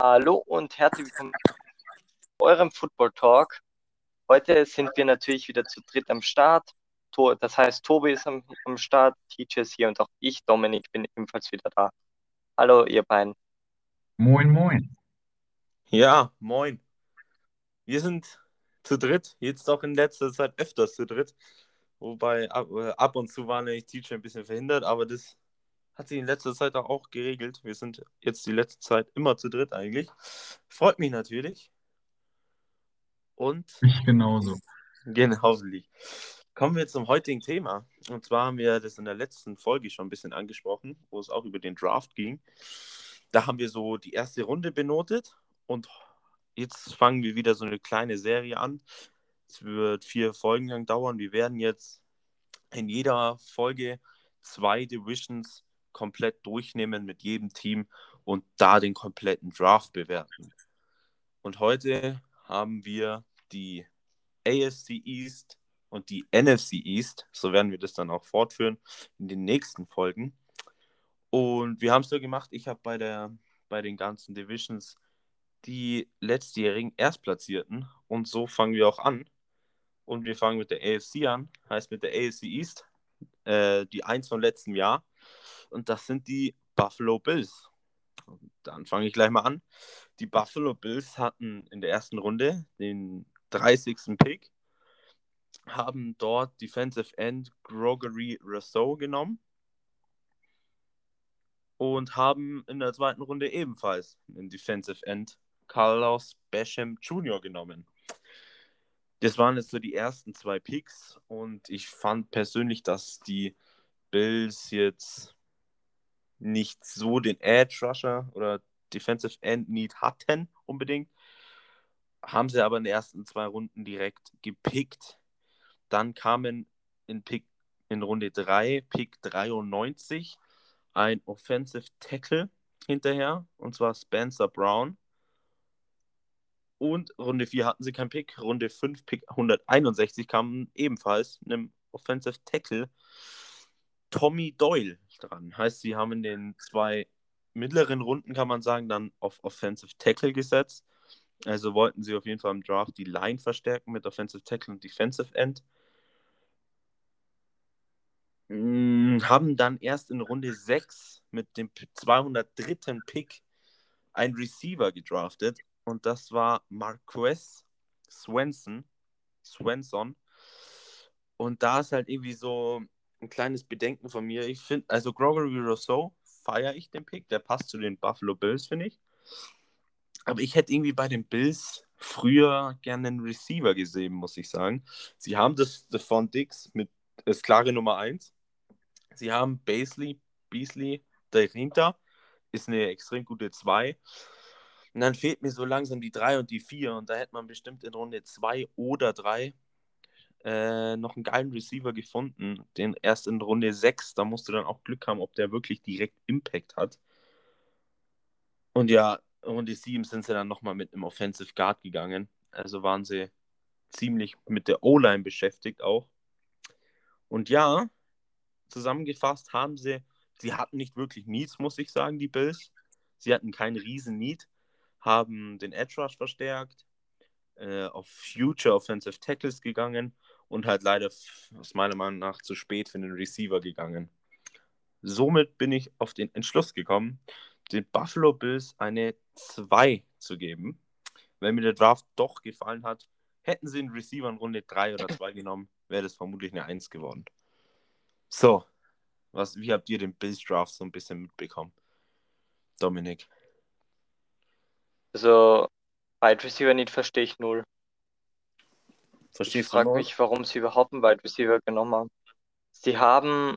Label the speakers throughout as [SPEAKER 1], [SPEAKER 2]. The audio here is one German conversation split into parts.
[SPEAKER 1] Hallo und herzlich willkommen zu eurem Football Talk. Heute sind wir natürlich wieder zu dritt am Start. Das heißt, Tobi ist am, am Start, TJ ist hier und auch ich, Dominik, bin ebenfalls wieder da. Hallo, ihr beiden.
[SPEAKER 2] Moin, moin.
[SPEAKER 3] Ja, moin. Wir sind zu dritt, jetzt auch in letzter Zeit öfters zu dritt. Wobei ab, äh, ab und zu war nämlich TJ ein bisschen verhindert, aber das hat sich in letzter Zeit auch geregelt. Wir sind jetzt die letzte Zeit immer zu dritt eigentlich. Freut mich natürlich. Und.
[SPEAKER 2] Ich genauso.
[SPEAKER 3] Genauso. Kommen wir zum heutigen Thema. Und zwar haben wir das in der letzten Folge schon ein bisschen angesprochen, wo es auch über den Draft ging. Da haben wir so die erste Runde benotet und jetzt fangen wir wieder so eine kleine Serie an. Es wird vier Folgen lang dauern. Wir werden jetzt in jeder Folge zwei Divisions komplett durchnehmen mit jedem Team und da den kompletten Draft bewerten. Und heute haben wir die AFC East und die NFC East. So werden wir das dann auch fortführen in den nächsten Folgen. Und wir haben es so gemacht, ich habe bei, bei den ganzen Divisions die letztjährigen Erstplatzierten und so fangen wir auch an. Und wir fangen mit der AFC an, heißt mit der AFC East, äh, die 1 vom letzten Jahr und das sind die Buffalo Bills. Und dann fange ich gleich mal an. Die Buffalo Bills hatten in der ersten Runde den 30. Pick, haben dort Defensive End Gregory Rousseau genommen und haben in der zweiten Runde ebenfalls den Defensive End Carlos Basham Jr. genommen. Das waren jetzt so die ersten zwei Picks und ich fand persönlich, dass die Bills jetzt nicht so den Edge Rusher oder Defensive End Need hatten unbedingt. Haben sie aber in den ersten zwei Runden direkt gepickt. Dann kamen in, Pick, in Runde 3, Pick 93, ein Offensive Tackle hinterher, und zwar Spencer Brown. Und Runde 4 hatten sie keinen Pick. Runde 5, Pick 161, kam ebenfalls einem Offensive Tackle Tommy Doyle dran. Heißt, sie haben in den zwei mittleren Runden, kann man sagen, dann auf Offensive Tackle gesetzt. Also wollten sie auf jeden Fall im Draft die Line verstärken mit Offensive Tackle und Defensive End. Hm, haben dann erst in Runde 6 mit dem 203. Pick ein Receiver gedraftet und das war Marquez Swenson. Swenson. Und da ist halt irgendwie so, ein kleines Bedenken von mir. Ich finde, also Gregory Rousseau feiere ich den Pick. Der passt zu den Buffalo Bills, finde ich. Aber ich hätte irgendwie bei den Bills früher gerne einen Receiver gesehen, muss ich sagen. Sie haben das Devon Dix mit als klare Nummer 1. Sie haben Basley, Beasley dahinter. Ist eine extrem gute 2. Und dann fehlt mir so langsam die 3 und die 4. Und da hätte man bestimmt in Runde 2 oder 3 äh, noch einen geilen Receiver gefunden, den erst in Runde 6, da musst du dann auch Glück haben, ob der wirklich direkt Impact hat. Und ja, Runde 7 sind sie dann nochmal mit einem Offensive Guard gegangen. Also waren sie ziemlich mit der O-Line beschäftigt auch. Und ja, zusammengefasst haben sie, sie hatten nicht wirklich Needs, muss ich sagen, die Bills. Sie hatten keinen riesen Need, haben den Edge Rush verstärkt, äh, auf Future Offensive Tackles gegangen und halt leider aus meiner Meinung nach zu spät für den Receiver gegangen. Somit bin ich auf den Entschluss gekommen, den Buffalo Bills eine 2 zu geben. Wenn mir der Draft doch gefallen hat, hätten sie einen Receiver in Runde 3 oder 2 genommen, wäre das vermutlich eine 1 geworden. So, was, wie habt ihr den Bills Draft so ein bisschen mitbekommen? Dominik.
[SPEAKER 1] Also, Wide Receiver nicht verstehe ich null.
[SPEAKER 3] Verstehst
[SPEAKER 1] ich frage mich, warum sie überhaupt einen Wide Receiver genommen haben. Sie haben,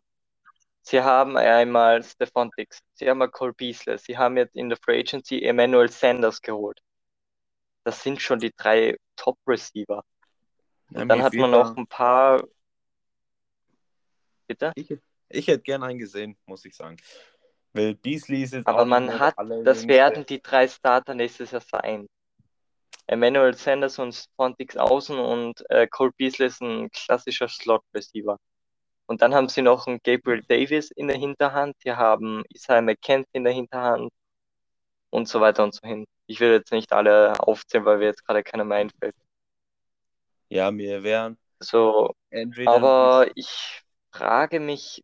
[SPEAKER 1] sie haben einmal Stephon Dix, sie haben mal Cole Beasley, sie haben jetzt in der Free Agency Emmanuel Sanders geholt. Das sind schon die drei Top Receiver. Und dann hat man noch ein paar.
[SPEAKER 3] Bitte? Ich, ich hätte gern einen gesehen, muss ich sagen. Weil Beasley ist jetzt
[SPEAKER 1] Aber man hat, das werden die drei Starter nächstes Jahr sein. Emmanuel Sanders und Fontix außen und äh, Cole Beasley ist ein klassischer Slot-Receiver. Und dann haben sie noch einen Gabriel Davis in der Hinterhand, die haben Isaiah McKenzie in der Hinterhand und so weiter und so hin. Ich will jetzt nicht alle aufzählen, weil mir jetzt gerade keiner mehr einfällt.
[SPEAKER 3] Ja, mir wären
[SPEAKER 1] So,
[SPEAKER 3] entweder.
[SPEAKER 1] aber ich frage mich,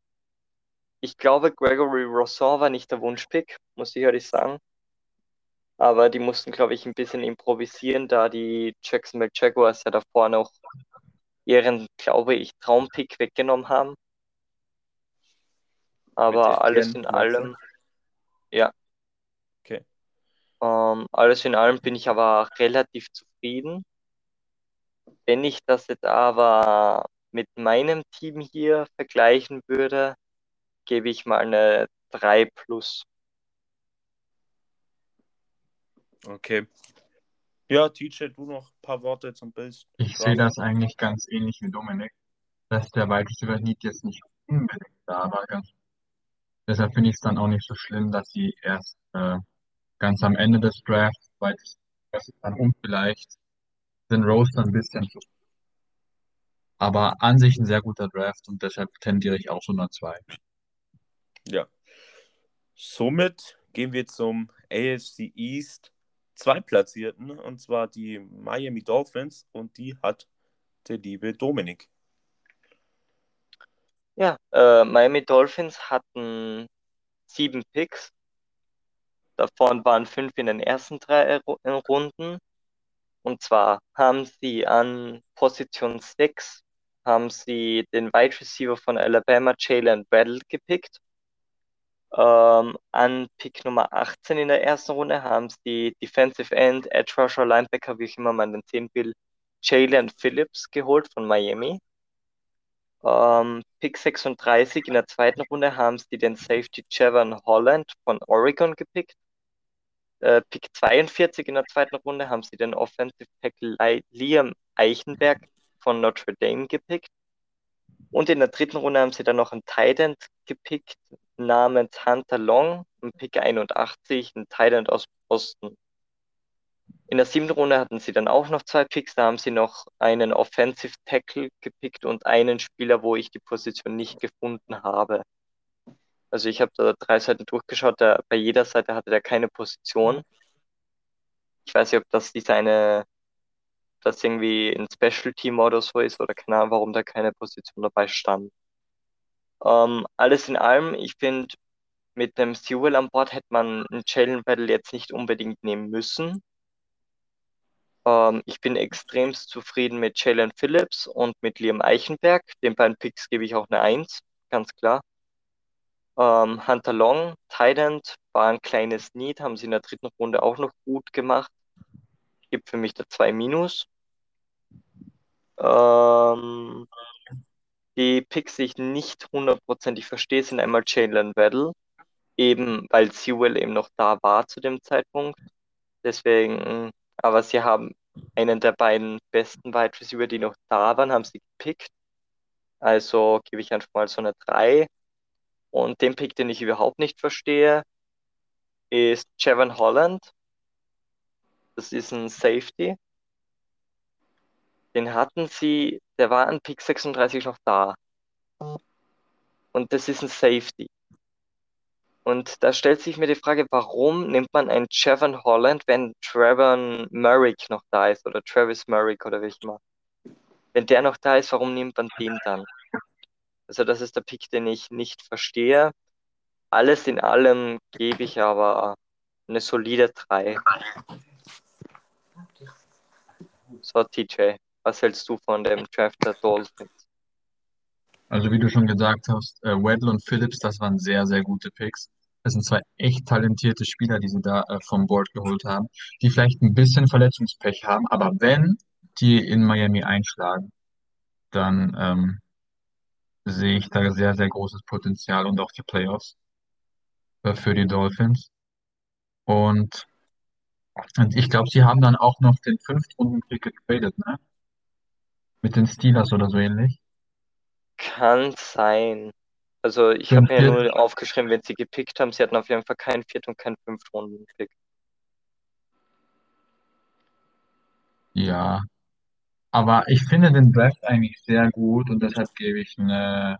[SPEAKER 1] ich glaube, Gregory Rousseau war nicht der Wunschpick, muss ich ehrlich sagen. Aber die mussten, glaube ich, ein bisschen improvisieren, da die Jacksonville Jaguars ja davor noch ihren, glaube ich, Traumpick weggenommen haben. Aber alles in allem, ja,
[SPEAKER 3] Okay.
[SPEAKER 1] ähm, alles in allem bin ich aber relativ zufrieden. Wenn ich das jetzt aber mit meinem Team hier vergleichen würde, gebe ich mal eine 3 plus.
[SPEAKER 3] Okay. Ja, TJ, du noch ein paar Worte zum Bills.
[SPEAKER 2] Ich sehe das eigentlich ganz ähnlich wie Dominik, dass der Wide Receiver Need jetzt nicht unbedingt da war. Ganz, deshalb finde ich es dann auch nicht so schlimm, dass sie erst äh, ganz am Ende des Drafts Wide dann um vielleicht den Roster ein bisschen zu. Aber an sich ein sehr guter Draft und deshalb tendiere ich auch so nach zwei.
[SPEAKER 3] Ja. Somit gehen wir zum AFC East Zweitplatzierten, und zwar die Miami Dolphins, und die hat der liebe Dominik.
[SPEAKER 1] Ja, äh, Miami Dolphins hatten sieben Picks. Davon waren fünf in den ersten drei Ru- Runden. Und zwar haben sie an Position 6 haben sie den Wide Receiver von Alabama, Jalen Waddle, gepickt. Ähm, an Pick Nummer 18 in der ersten Runde haben sie Defensive End, Edge Rusher, Linebacker, wie auch immer man den sehen will, Jalen Phillips geholt von Miami. Ähm, Pick 36 in der zweiten Runde haben sie den Safety Javon Holland von Oregon gepickt. Äh, Pick 42 in der zweiten Runde haben sie den Offensive Tackle Li- Liam Eichenberg von Notre Dame gepickt. Und in der dritten Runde haben sie dann noch einen Tight End gepickt namens Hunter Long, ein Pick 81, ein End aus Boston. In der siebten Runde hatten sie dann auch noch zwei Picks, da haben sie noch einen Offensive Tackle gepickt und einen Spieler, wo ich die Position nicht gefunden habe. Also ich habe da drei Seiten durchgeschaut, der, bei jeder Seite hatte der keine Position. Ich weiß nicht, ob das diese eine, das irgendwie ein Special Team oder so ist oder keine Ahnung, warum da keine Position dabei stand. Ähm, alles in allem, ich finde, mit einem Sewell an Bord hätte man einen Jalen Battle jetzt nicht unbedingt nehmen müssen. Ähm, ich bin extremst zufrieden mit Jalen Phillips und mit Liam Eichenberg. Den beiden Picks gebe ich auch eine 1, ganz klar. Ähm, Hunter Long, Tight End, war ein kleines Need, haben sie in der dritten Runde auch noch gut gemacht. Gibt für mich da 2 Minus. Ähm, die Picks, die ich nicht hundertprozentig verstehe, sind einmal Jalen Waddle, eben weil Sewell eben noch da war zu dem Zeitpunkt. Deswegen, aber sie haben einen der beiden besten Wide Receiver, die noch da waren, haben sie gepickt. Also gebe ich einfach mal so eine 3. Und den Pick, den ich überhaupt nicht verstehe, ist Javon Holland. Das ist ein Safety. Den hatten sie, der war an Pick 36 noch da. Und das ist ein Safety. Und da stellt sich mir die Frage, warum nimmt man einen Javon Holland, wenn Trevor Merrick noch da ist oder Travis Merrick oder wie ich mal. Wenn der noch da ist, warum nimmt man den dann? Also das ist der Pick, den ich nicht verstehe. Alles in allem gebe ich aber eine solide 3. So, TJ, was hältst du von dem Draft der Dolphins?
[SPEAKER 2] Also wie du schon gesagt hast, äh, Waddle und Phillips, das waren sehr, sehr gute Picks. Das sind zwei echt talentierte Spieler, die sie da äh, vom Board geholt haben, die vielleicht ein bisschen Verletzungspech haben, aber wenn die in Miami einschlagen, dann ähm, sehe ich da sehr, sehr großes Potenzial und auch die Playoffs äh, für die Dolphins. Und, und ich glaube, sie haben dann auch noch den Fünftrunden-Pick getradet, ne? Mit den Steelers oder so ähnlich.
[SPEAKER 1] Kann sein. Also ich habe mir ja nur aufgeschrieben, wenn sie gepickt haben, sie hatten auf jeden Fall keinen Viert- und keinen Fünftrunden-Pick.
[SPEAKER 2] Ja, aber ich finde den Draft eigentlich sehr gut und deshalb gebe ich eine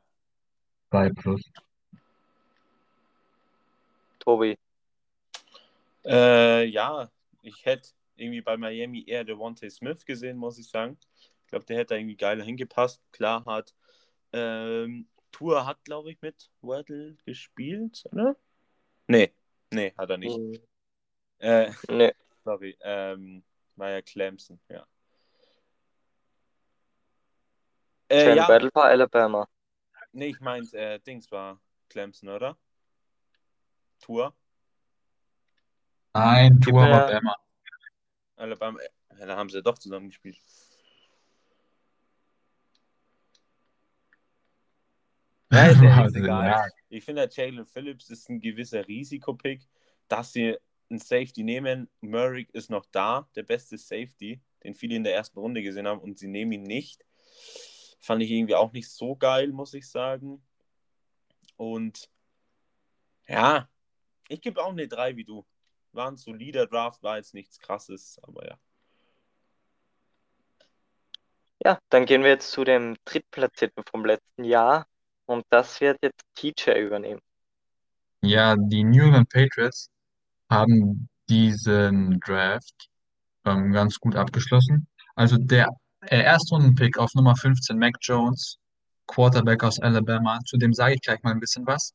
[SPEAKER 2] 2 plus.
[SPEAKER 1] Tobi,
[SPEAKER 3] Äh, ja, Ich hätte irgendwie bei Miami eher Devontae Smith gesehen, muss ich sagen. Ich glaube, der hätte irgendwie geiler hingepasst. Klar hat ähm, Tour hat, glaube ich, mit Waddle gespielt, oder? Nee, nee, hat er nicht.
[SPEAKER 1] Mhm.
[SPEAKER 3] Äh,
[SPEAKER 1] Nee.
[SPEAKER 3] sorry, ähm, war ja Clemson, ja. Äh, ja,
[SPEAKER 1] Battle war Alabama.
[SPEAKER 3] nee, ich meinte, äh, Dings war Clemson, oder? Tour,
[SPEAKER 2] Nein, Tour war Bama.
[SPEAKER 3] Alabama, äh, da haben sie doch zusammen gespielt. Ja, ist ja
[SPEAKER 2] Also,
[SPEAKER 3] egal.
[SPEAKER 2] ja.
[SPEAKER 3] Ich finde, Jalen Phillips ist ein gewisser Risikopick, dass sie einen Safety nehmen. Murray ist noch da, der beste Safety, den viele in der ersten Runde gesehen haben, und sie nehmen ihn nicht. Fand ich irgendwie auch nicht so geil, muss ich sagen. Und ja, ich gebe auch eine 3 wie du. War ein solider Draft, war jetzt nichts krasses, aber ja.
[SPEAKER 1] Ja, dann gehen wir jetzt zu dem Drittplatzierten vom letzten Jahr. Und das wird jetzt TJ übernehmen.
[SPEAKER 2] Ja, die New England Patriots haben diesen Draft ähm, ganz gut abgeschlossen. Also der äh, Erstrunden-Pick auf Nummer 15, Mac Jones, Quarterback aus Alabama, zu dem sage ich gleich mal ein bisschen was.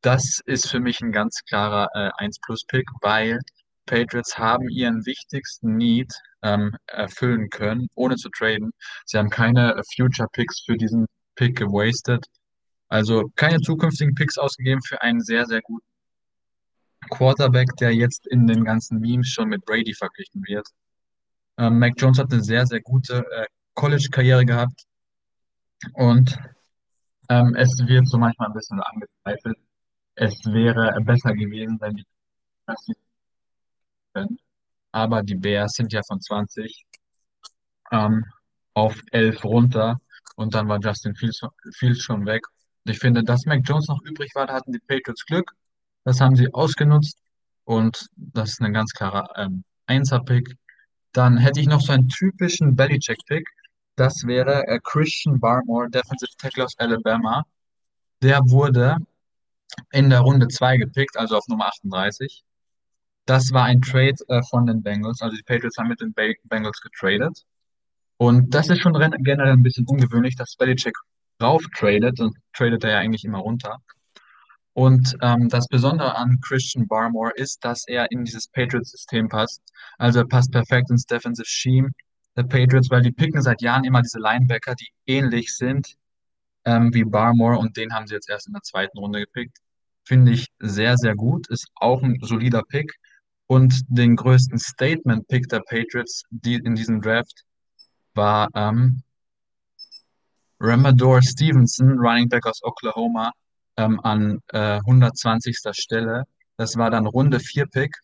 [SPEAKER 2] Das ist für mich ein ganz klarer äh, 1-Plus-Pick, weil Patriots haben ihren wichtigsten Need ähm, erfüllen können, ohne zu traden. Sie haben keine äh, Future-Picks für diesen Pick gewastet. Also keine zukünftigen Picks ausgegeben für einen sehr, sehr guten Quarterback, der jetzt in den ganzen Memes schon mit Brady verglichen wird. Ähm, Mac Jones hat eine sehr, sehr gute äh, College-Karriere gehabt und ähm, es wird so manchmal ein bisschen angezweifelt. Es wäre besser gewesen, wenn die. Aber die Bears sind ja von 20 ähm, auf 11 runter und dann war Justin Fields, Fields schon weg. Ich finde, dass Mac Jones noch übrig war, da hatten die Patriots Glück. Das haben sie ausgenutzt und das ist ein ganz klarer ähm, Einser-Pick. Dann hätte ich noch so einen typischen Belichick-Pick. Das wäre äh, Christian Barmore, Defensive Tackle aus Alabama. Der wurde in der Runde 2 gepickt, also auf Nummer 38. Das war ein Trade äh, von den Bengals. Also die Patriots haben mit den Ba- Bengals getradet. Und das ist schon generell ein bisschen ungewöhnlich, dass Belichick rauf tradet und tradet er ja eigentlich immer runter. Und ähm, das Besondere an Christian Barmore ist, dass er in dieses Patriots-System passt. Also er passt perfekt ins Defensive Scheme der Patriots, weil die picken seit Jahren immer diese Linebacker, die ähnlich sind ähm, wie Barmore und den haben sie jetzt erst in der zweiten Runde gepickt. Finde ich sehr, sehr gut. Ist auch ein solider Pick. Und den größten Statement-Pick der Patriots die in diesem Draft war ähm, Ramador Stevenson, Running Back aus Oklahoma, ähm, an äh, 120. Stelle. Das war dann Runde 4 Pick.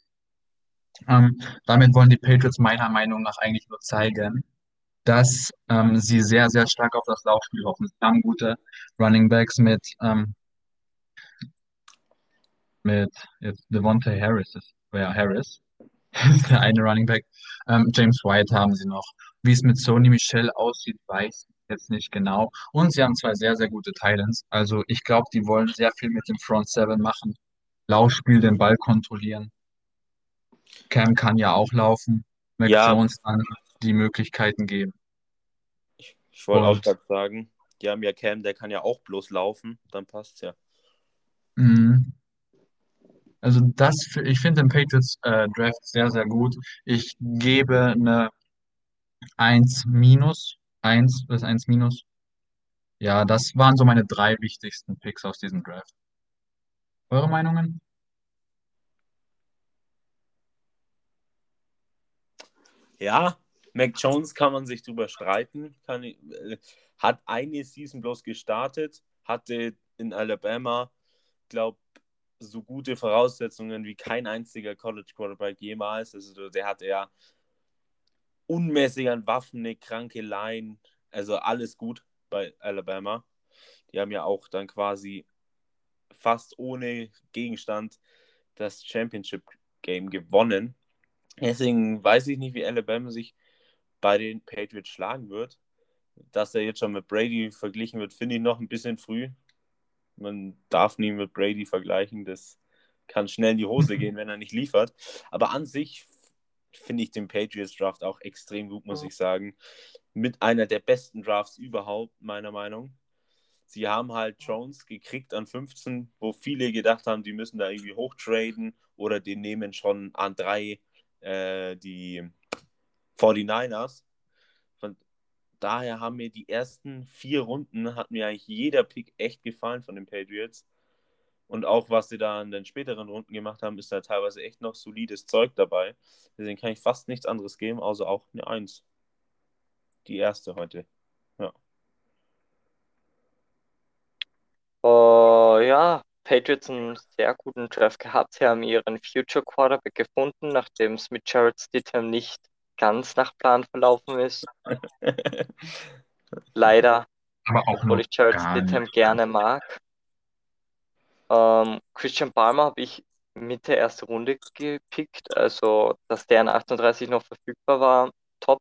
[SPEAKER 2] Ähm, damit wollen die Patriots meiner Meinung nach eigentlich nur zeigen, dass ähm, sie sehr, sehr stark auf das Laufspiel hoffen. Sie haben gute Running Backs mit, ähm, mit jetzt Devontae Harris, ja, Harris ist der eine Running Back. Ähm, James White haben sie noch. Wie es mit Sony Michel aussieht, weiß jetzt nicht genau. Und sie haben zwei sehr, sehr gute Titans. Also ich glaube, die wollen sehr viel mit dem Front Seven machen. Laufspiel, den Ball kontrollieren. Cam kann ja auch laufen. Mac
[SPEAKER 3] Ja.
[SPEAKER 2] Jones dann die Möglichkeiten geben.
[SPEAKER 3] Ich wollte auch gerade sagen, die haben ja Cam, der kann ja auch bloß laufen, dann passt's ja.
[SPEAKER 2] Mhm. Also das, ich finde den Patriots äh, Draft sehr, sehr gut. Ich gebe eine 1 minus. 1 bis 1 minus. Ja, das waren so meine drei wichtigsten Picks aus diesem Draft. Eure Meinungen?
[SPEAKER 3] Ja, Mac Jones kann man sich drüber streiten. Kann, äh, hat eine Season bloß gestartet, hatte in Alabama, glaube so gute Voraussetzungen wie kein einziger College Quarterback jemals. Also der hatte ja unmäßig an Waffen, eine kranke Line, also alles gut bei Alabama. Die haben ja auch dann quasi fast ohne Gegenstand das Championship Game gewonnen. Deswegen weiß ich nicht, wie Alabama sich bei den Patriots schlagen wird. Dass er jetzt schon mit Brady verglichen wird, finde ich noch ein bisschen früh. Man darf nie mit Brady vergleichen. Das kann schnell in die Hose gehen, wenn er nicht liefert. Aber an sich finde ich den Patriots Draft auch extrem gut, muss ich sagen. Mit einer der besten Drafts überhaupt, meiner Meinung. Sie haben halt Jones gekriegt an 15, wo viele gedacht haben, die müssen da irgendwie hochtraden oder die nehmen schon an drei äh, die 49ers. Von daher haben mir die ersten vier Runden, hat mir eigentlich jeder Pick echt gefallen von den Patriots. Und auch was sie da in den späteren Runden gemacht haben, ist da teilweise echt noch solides Zeug dabei. Deswegen kann ich fast nichts anderes geben, außer auch eine Eins. Die erste heute. Ja.
[SPEAKER 1] Uh, ja, Patriots einen sehr guten Draft gehabt. Sie haben ihren Future Quarterback gefunden, nachdem es mit Jared Stidham nicht ganz nach Plan verlaufen ist. Leider,
[SPEAKER 2] Aber auch
[SPEAKER 1] obwohl ich Jared Stidham
[SPEAKER 2] nicht.
[SPEAKER 1] gerne mag. Ähm, Christian Palmer habe ich Mitte erste Runde gepickt, also dass der in 38 noch verfügbar war, top.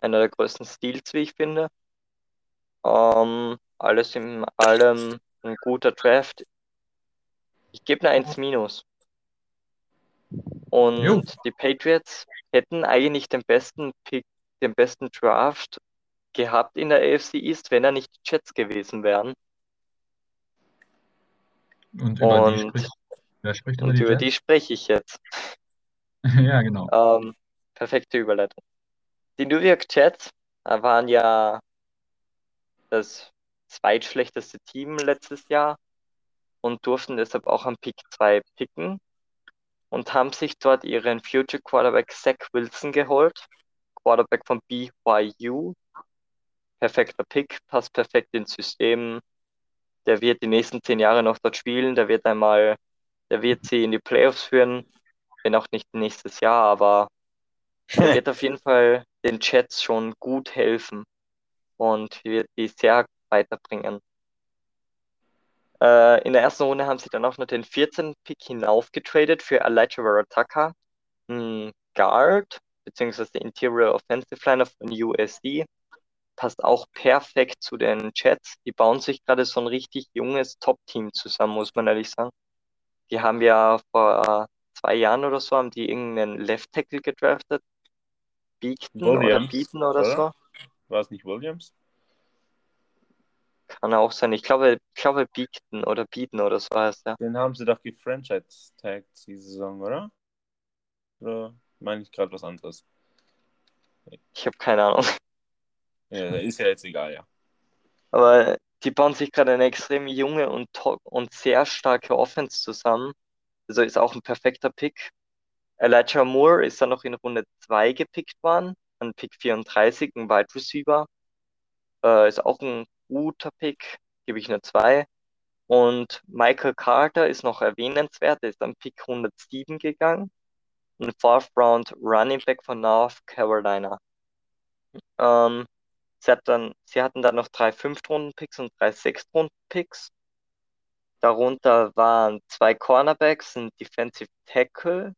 [SPEAKER 1] Einer der größten Steals, wie ich finde. Ähm, alles in allem ein guter Draft. Ich gebe eine 1 minus. Und
[SPEAKER 2] Jo.
[SPEAKER 1] die Patriots hätten eigentlich den besten Pick, den besten Draft gehabt in der AFC East, wenn er nicht die Jets gewesen wären.
[SPEAKER 2] Und über die
[SPEAKER 1] Und,
[SPEAKER 2] spricht, wer spricht über
[SPEAKER 1] und
[SPEAKER 2] die
[SPEAKER 1] über die spreche ich jetzt.
[SPEAKER 2] Ja, genau.
[SPEAKER 1] Ähm, perfekte Überleitung. Die New York Jets äh, waren ja das zweitschlechteste Team letztes Jahr und durften deshalb auch am Pick 2 picken und haben sich dort ihren Future Quarterback Zach Wilson geholt. Quarterback von BYU. Perfekter Pick, passt perfekt ins System. Der wird die nächsten zehn Jahre noch dort spielen. Der wird einmal, der wird sie in die Playoffs führen, wenn auch nicht nächstes Jahr, aber er wird auf jeden Fall den Jets schon gut helfen und wird die sehr weiterbringen. Äh, in der ersten Runde haben sie dann auch noch den 14. Pick hinaufgetradet für Elijah Warataka, ein Guard, beziehungsweise Interior Offensive Liner von USD. Passt auch perfekt zu den Jets. Die bauen sich gerade so ein richtig junges Top-Team zusammen, muss man ehrlich sagen. Die haben ja vor zwei Jahren oder so, haben die irgendeinen Left Tackle gedraftet. Beekton oder Beaton oder so.
[SPEAKER 3] oder? War es nicht Williams?
[SPEAKER 1] Kann auch sein. Ich glaube, ich glaube Beekton oder Beaton oder so heißt er.
[SPEAKER 3] Den haben sie doch gefranchise-tagged die Saison, oder? Oder meine ich gerade was anderes?
[SPEAKER 1] Ich habe keine Ahnung.
[SPEAKER 3] Ist ja jetzt egal, ja.
[SPEAKER 1] Aber die bauen sich gerade eine extrem junge und, und sehr starke Offense zusammen. Also ist auch ein perfekter Pick. Elijah Moore ist dann noch in Runde 2 gepickt worden, an Pick 34, ein Wide Receiver. Äh, ist auch ein guter Pick, gebe ich eine 2. Und Michael Carter ist noch erwähnenswert, der ist an Pick 107 gegangen. Ein Fourth Round Running Back von North Carolina. Ähm, sie, hat dann, sie hatten dann noch drei Fünftrunden-Picks und drei Sechstrunden-Picks. Darunter waren zwei Cornerbacks, ein Defensive Tackle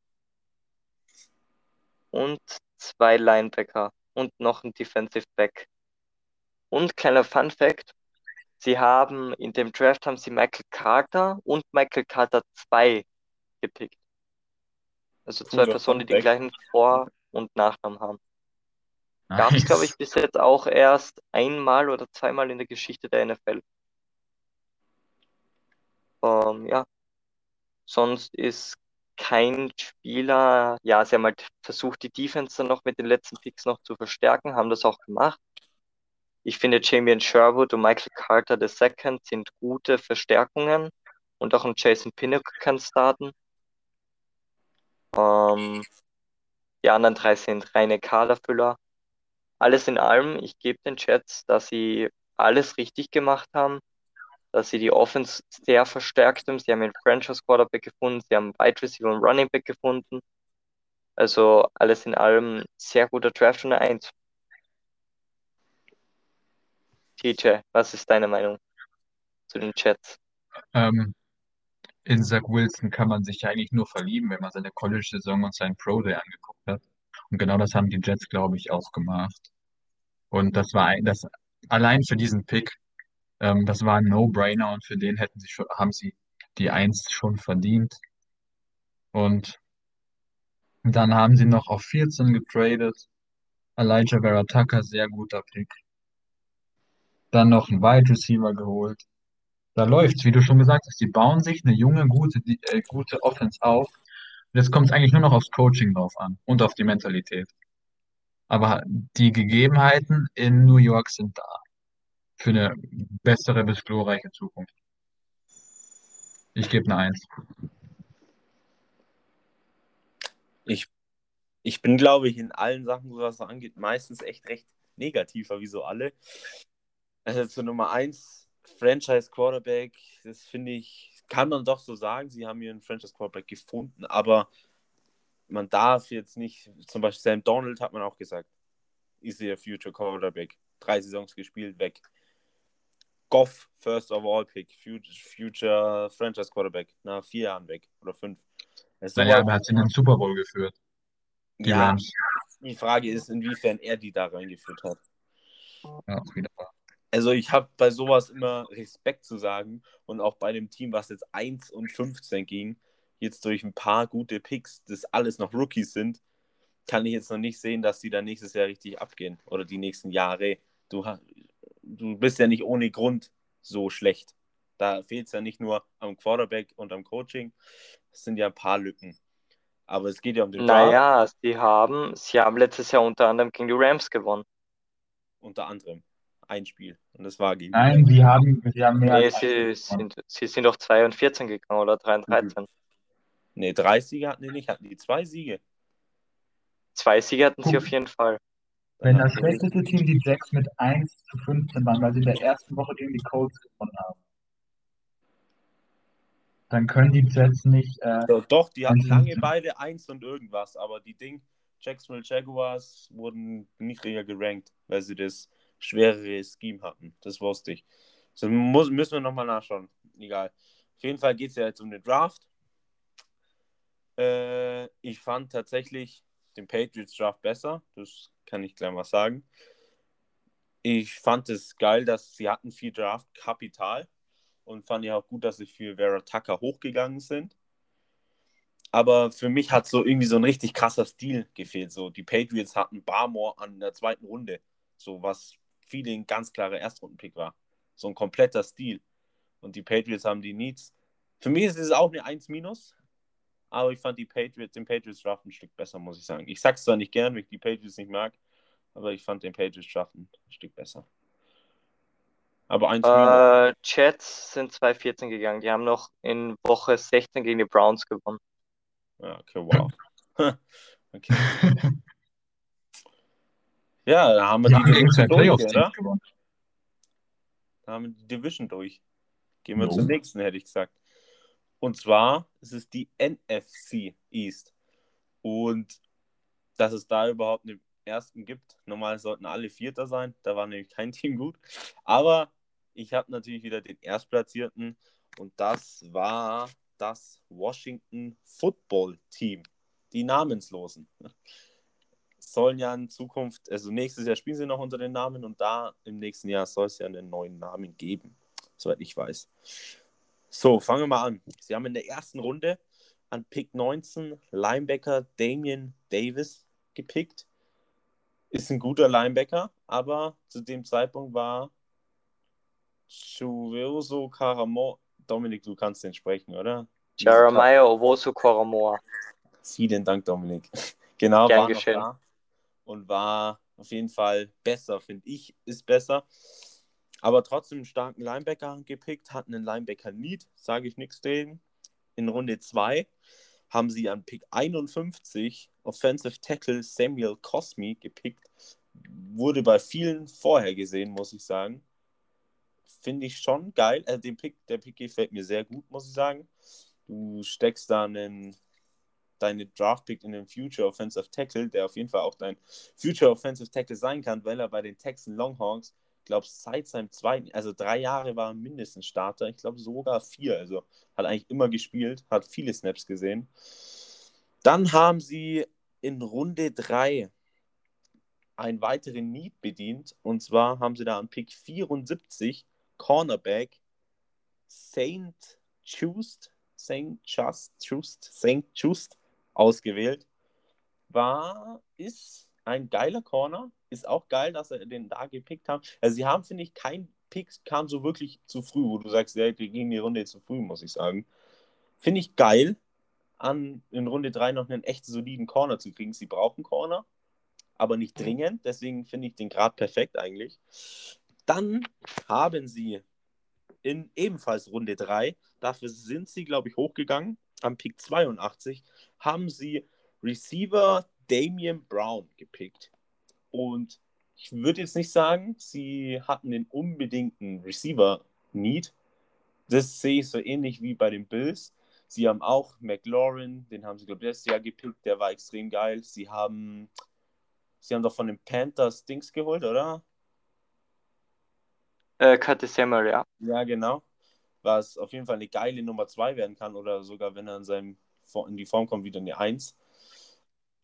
[SPEAKER 1] und zwei Linebacker und noch ein Defensive Back. Und kleiner Fun Fact, sie haben in dem Draft haben sie Michael Carter und Michael Carter 2 gepickt. Also zwei Personen, die den
[SPEAKER 3] Fact.
[SPEAKER 1] gleichen Vor- und Nachnamen haben. Gab es,
[SPEAKER 2] Nice.
[SPEAKER 1] glaube ich, bis jetzt auch erst einmal oder zweimal in der Geschichte der NFL. Ähm, ja, sonst ist kein Spieler, ja, sie haben halt versucht, die Defense dann noch mit den letzten Picks noch zu verstärken, haben das auch gemacht. Ich finde, Jamie Sherwood und Michael Carter II sind gute Verstärkungen und auch ein Jason Pinnock kann starten. Ähm, die anderen drei sind reine Kaderfüller. Alles in allem, ich gebe den Jets, dass sie alles richtig gemacht haben, dass sie die Offense sehr verstärkt haben. Sie haben einen Franchise Quarterback gefunden, sie haben Wide Receiver und Running Back gefunden. Also alles in allem sehr guter Draft und eine 1. TJ, was ist deine Meinung zu den Jets?
[SPEAKER 2] Ähm, in Zach Wilson kann man sich eigentlich nur verlieben, wenn man seine College-Saison und seinen Pro Day angeguckt hat. Und genau das haben die Jets, glaube ich, auch gemacht. Und das war das allein für diesen Pick, ähm, das war ein No-Brainer und für den hätten sie schon, haben sie die Eins schon verdient. Und Dann haben sie noch auf 14 getradet. Elijah Vera Tucker, sehr guter Pick. Dann noch einen Wide Receiver geholt. Da läuft's, wie du schon gesagt hast. Die bauen sich eine junge, gute, die- äh, gute Offense auf. Jetzt kommt es eigentlich nur noch aufs Coaching drauf an und auf die Mentalität. Aber die Gegebenheiten in New York sind da für eine bessere bis glorreiche Zukunft. Ich gebe eine Eins.
[SPEAKER 3] Ich, ich bin, glaube ich, in allen Sachen, was das angeht, meistens echt recht negativer, wie so alle. Also zur Nummer 1, Franchise Quarterback, das finde ich, kann man doch so sagen. Sie haben einen Franchise Quarterback gefunden, aber man darf jetzt nicht, zum Beispiel Sam Donald hat man auch gesagt, ist ihr Future Quarterback. Drei Saisons gespielt, weg. Goff, First of All Pick, Future, Future Franchise Quarterback, nach vier Jahren weg oder fünf. Es
[SPEAKER 2] Naja, aber er hat sie in den Super Bowl geführt, die
[SPEAKER 3] ja,
[SPEAKER 2] Rams.
[SPEAKER 3] die Frage ist, inwiefern er die da reingeführt hat.
[SPEAKER 2] Ja, wieder wahr.
[SPEAKER 3] Also ich habe bei sowas immer Respekt zu sagen und auch bei dem Team, was jetzt 1 und 15 ging, jetzt durch ein paar gute Picks, das alles noch Rookies sind, kann ich jetzt noch nicht sehen, dass die dann nächstes Jahr richtig abgehen oder die nächsten Jahre. Du, du bist ja nicht ohne Grund so schlecht. Da fehlt es ja nicht nur am Quarterback und am Coaching, es sind ja ein paar Lücken. Aber es geht ja um den Draft
[SPEAKER 1] Naja, sie haben, sie haben letztes Jahr unter anderem gegen die Rams gewonnen.
[SPEAKER 3] unter anderem. Ein Spiel. Und das war gegen die
[SPEAKER 2] Nein, sie haben, sie haben mehr
[SPEAKER 1] Nee,
[SPEAKER 2] als
[SPEAKER 1] sie sind, sie sind doch 2 und 14 gegangen oder 3 und
[SPEAKER 3] Mhm.
[SPEAKER 1] 13.
[SPEAKER 3] Nee, drei Siege hatten die nicht, hatten die zwei Siege.
[SPEAKER 1] Zwei Siege hatten sie
[SPEAKER 2] Guck.
[SPEAKER 1] auf jeden Fall.
[SPEAKER 2] Wenn
[SPEAKER 3] Dann
[SPEAKER 2] das
[SPEAKER 3] die-
[SPEAKER 2] schlechteste Team die Jacks mit 1 zu 15 waren, weil sie in der ersten Woche gegen die Colts gewonnen haben, dann können die Jets nicht. Äh,
[SPEAKER 3] Doch, doch, die hatten lange beide eins und irgendwas, aber die Ding, Jacksonville Jaguars wurden niedriger gerankt, weil sie das schwerere Scheme hatten. Das wusste ich. So muss, müssen wir nochmal nachschauen. Egal. Auf jeden Fall geht es ja jetzt um den Draft. Äh, ich fand tatsächlich den Patriots Draft besser. Das kann ich gleich mal sagen. Ich fand es geil, dass sie hatten viel Draft-Kapital und fand ich auch gut, dass sie für Vera Tucker hochgegangen sind. Aber für mich hat so irgendwie so ein richtig krasser Stil gefehlt. So, die Patriots hatten Barmore an der zweiten Runde. So was ein ganz klarer Erstrundenpick war. So ein kompletter Stil. Und die Patriots haben die Needs. Für mich ist es auch eine 1 minus. Aber ich fand die Patriots, den Patriots Draft ein Stück besser, muss ich sagen. Ich sag's zwar nicht gern, weil ich die Patriots nicht mag, aber ich fand den Patriots Draft ein Stück besser. Aber 1 minus.
[SPEAKER 1] Äh, Jets sind 2-14 gegangen. Die haben noch in Woche 16 gegen die Browns gewonnen.
[SPEAKER 3] Ja, okay, wow. okay. Ja, da haben wir
[SPEAKER 2] die
[SPEAKER 3] die Division durch, oder?
[SPEAKER 2] gewonnen.
[SPEAKER 3] Da haben wir die Division durch. Gehen wir
[SPEAKER 2] Jo.
[SPEAKER 3] zur nächsten, hätte ich gesagt. Und zwar ist es die NFC East. Und dass es da überhaupt einen ersten gibt. Normal sollten alle Vierter sein. Da war nämlich kein Team gut. Aber ich habe natürlich wieder den Erstplatzierten. Und das war das Washington Football Team. Die Namenslosen. Sollen ja in Zukunft, also nächstes Jahr spielen sie noch unter den Namen und da im nächsten Jahr soll es ja einen neuen Namen geben, soweit ich weiß. So, fangen wir mal an. Sie haben in der ersten Runde an Pick 19 Linebacker Damian Davis gepickt. Ist ein guter Linebacker, aber zu dem Zeitpunkt war Chuvoso Karamo. Dominik, du kannst den sprechen, oder?
[SPEAKER 1] Jeremiah Owosu Koromoa.
[SPEAKER 3] Vielen Dank, Dominik. Genau,
[SPEAKER 1] Gern geschehen.
[SPEAKER 3] da und war auf jeden Fall besser, finde ich, ist besser. Aber trotzdem einen starken Linebacker gepickt, hatten einen Linebacker-Need, sage ich nichts dagegen. In Runde 2 haben sie an Pick 51 Offensive Tackle Samuel Cosmi gepickt. Wurde bei vielen vorher gesehen, muss ich sagen. Finde ich schon geil. Also den Pick, der Pick gefällt mir sehr gut, muss ich sagen. Du steckst da einen deine Draft-Pick in den Future Offensive Tackle, der auf jeden Fall auch dein Future Offensive Tackle sein kann, weil er bei den Texan Longhawks, ich glaube, seit seinem zweiten, also drei Jahre war er mindestens Starter, ich glaube sogar vier, also hat eigentlich immer gespielt, hat viele Snaps gesehen. Dann haben sie in Runde 3 einen weiteren Need bedient, und zwar haben sie da an Pick 74 Cornerback Saint Just, Saint Just, Just, Saint Just ausgewählt. war, ist ein geiler Corner. Ist auch geil, dass er den da gepickt haben. Also sie haben, finde ich, kein Pick kam so wirklich zu früh, wo du sagst, ja, wir gehen die Runde zu früh, muss ich sagen. Finde ich geil, an in Runde 3 noch einen echt soliden Corner zu kriegen. Sie brauchen Corner, aber nicht dringend. Deswegen finde ich den gerade perfekt eigentlich. Dann haben sie in ebenfalls Runde 3, dafür sind sie, glaube ich, hochgegangen, am Pick 82, haben sie Receiver Damian Brown gepickt. Und ich würde jetzt nicht sagen, sie hatten den unbedingten Receiver-Need. Das sehe ich so ähnlich wie bei den Bills. Sie haben auch McLaurin, den haben sie, glaube ich, letztes Jahr gepickt, der war extrem geil. Sie haben, sie haben doch von den Panthers Dings geholt, oder?
[SPEAKER 1] Äh, Curtis Samuel, ja.
[SPEAKER 3] Ja, genau. Was auf jeden Fall eine geile Nummer 2 werden kann oder sogar, wenn er in, seinem, in die Form kommt, wieder eine 1.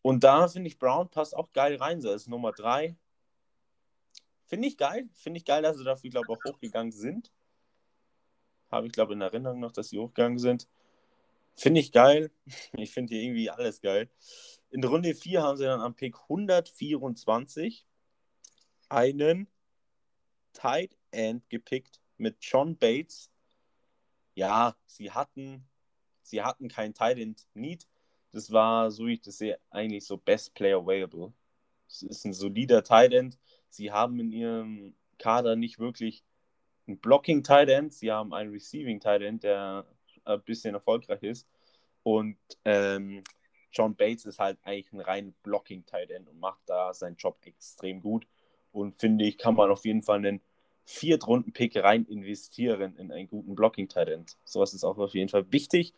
[SPEAKER 3] Und da finde ich, Brown passt auch geil rein, so als Nummer 3. Finde ich geil. Finde ich geil, dass sie dafür, glaube ich, auch hochgegangen sind. Habe ich, glaube in Erinnerung noch, dass sie hochgegangen sind. Finde ich geil. Ich finde hier irgendwie alles geil. In Runde 4 haben sie dann am Pick 124 einen Tight End gepickt mit John Bates. Ja, sie hatten, sie hatten kein End Need. Das war, so wie ich das sehe, eigentlich so Best Player Available. Es ist ein solider Tight. Sie haben in ihrem Kader nicht wirklich ein Blocking Tight. Sie haben einen Receiving Tight der ein bisschen erfolgreich ist. Und ähm, John Bates ist halt eigentlich ein rein Blocking Tight und macht da seinen Job extrem gut. Und finde ich, kann man auf jeden Fall einen Viertrunden-Pick rein investieren in einen guten Blocking-Tight End. Sowas ist auch auf jeden Fall wichtig.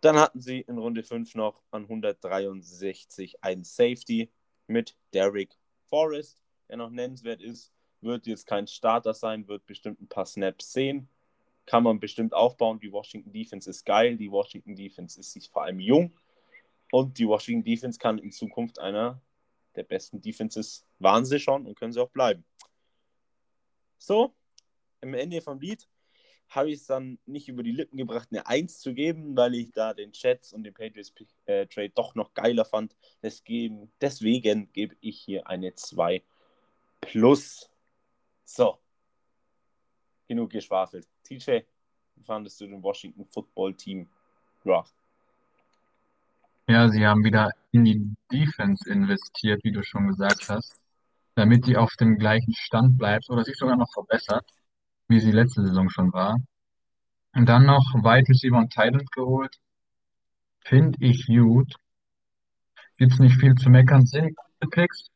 [SPEAKER 3] Dann hatten sie in Runde 5 noch an 163 einen Safety mit Derek Forrest, der noch nennenswert ist. Wird jetzt kein Starter sein, wird bestimmt ein paar Snaps sehen. Kann man bestimmt aufbauen. Die Washington Defense ist geil. Die Washington Defense ist sich vor allem jung. Und die Washington Defense kann in Zukunft einer der besten Defenses waren sie schon und können sie auch bleiben. So, am Ende vom Lied habe ich es dann nicht über die Lippen gebracht, eine 1 zu geben, weil ich da den Chats und den Patriots äh, Trade doch noch geiler fand. Deswegen, deswegen gebe ich hier eine 2 plus. So. Genug geschwafelt. TJ, wie fandest du den Washington Football Team Draft?
[SPEAKER 2] Ja, sie haben wieder in die Defense investiert, wie du schon gesagt hast, damit sie auf dem gleichen Stand bleibt oder sich sogar noch verbessert, wie sie letzte Saison schon war. Und dann noch Wide Receiver und Tight geholt. Finde ich gut. Gibt's nicht viel zu meckern, sind gute Picks.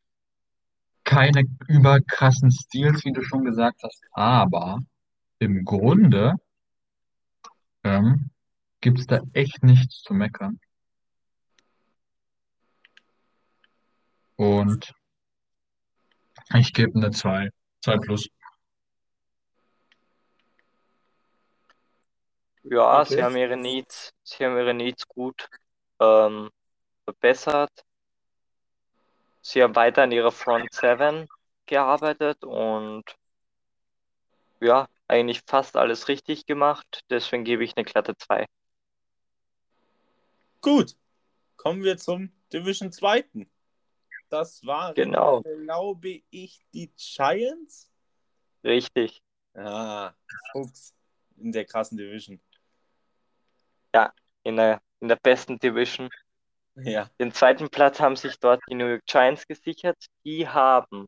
[SPEAKER 2] Keine überkrassen Steals, wie du schon gesagt hast, aber im Grunde ähm, gibt's da echt nichts zu meckern. Und ich gebe eine 2. 2 plus.
[SPEAKER 1] Ja,
[SPEAKER 3] Okay.
[SPEAKER 1] sie haben ihre Needs, sie haben ihre Needs gut ähm, verbessert. Sie haben weiter an ihrer Front 7 gearbeitet und ja, eigentlich fast alles richtig gemacht. Deswegen gebe ich eine glatte 2.
[SPEAKER 3] Gut. Kommen wir zum Division 2. Das waren,
[SPEAKER 1] Genau.
[SPEAKER 3] glaube ich, die Giants.
[SPEAKER 1] Richtig.
[SPEAKER 3] Ah, Fuchs in der krassen Division.
[SPEAKER 1] In der, in der besten Division.
[SPEAKER 3] Ja.
[SPEAKER 1] Den zweiten Platz haben sich dort die New York Giants gesichert. Die haben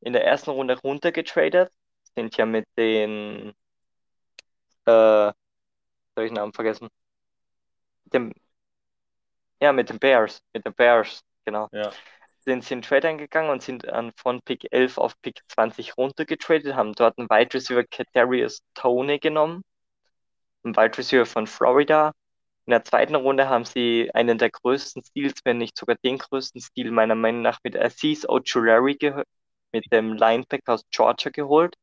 [SPEAKER 1] in der ersten Runde runtergetradet, sind ja mit den, äh, soll ich den Namen vergessen? Dem, ja, mit den Bears, mit den Bears, genau.
[SPEAKER 3] Ja.
[SPEAKER 1] Sind sie in Trade eingegangen und sind an, von Pick 11 auf Pick 20 runtergetradet, haben dort einen Wide Receiver Kadarius Toney genommen, einen Wide Receiver von Florida. In der zweiten Runde haben sie einen der größten Steals, wenn nicht sogar den größten Stil meiner Meinung nach mit Aziz Ojulari mit dem Linebacker aus Georgia geholt.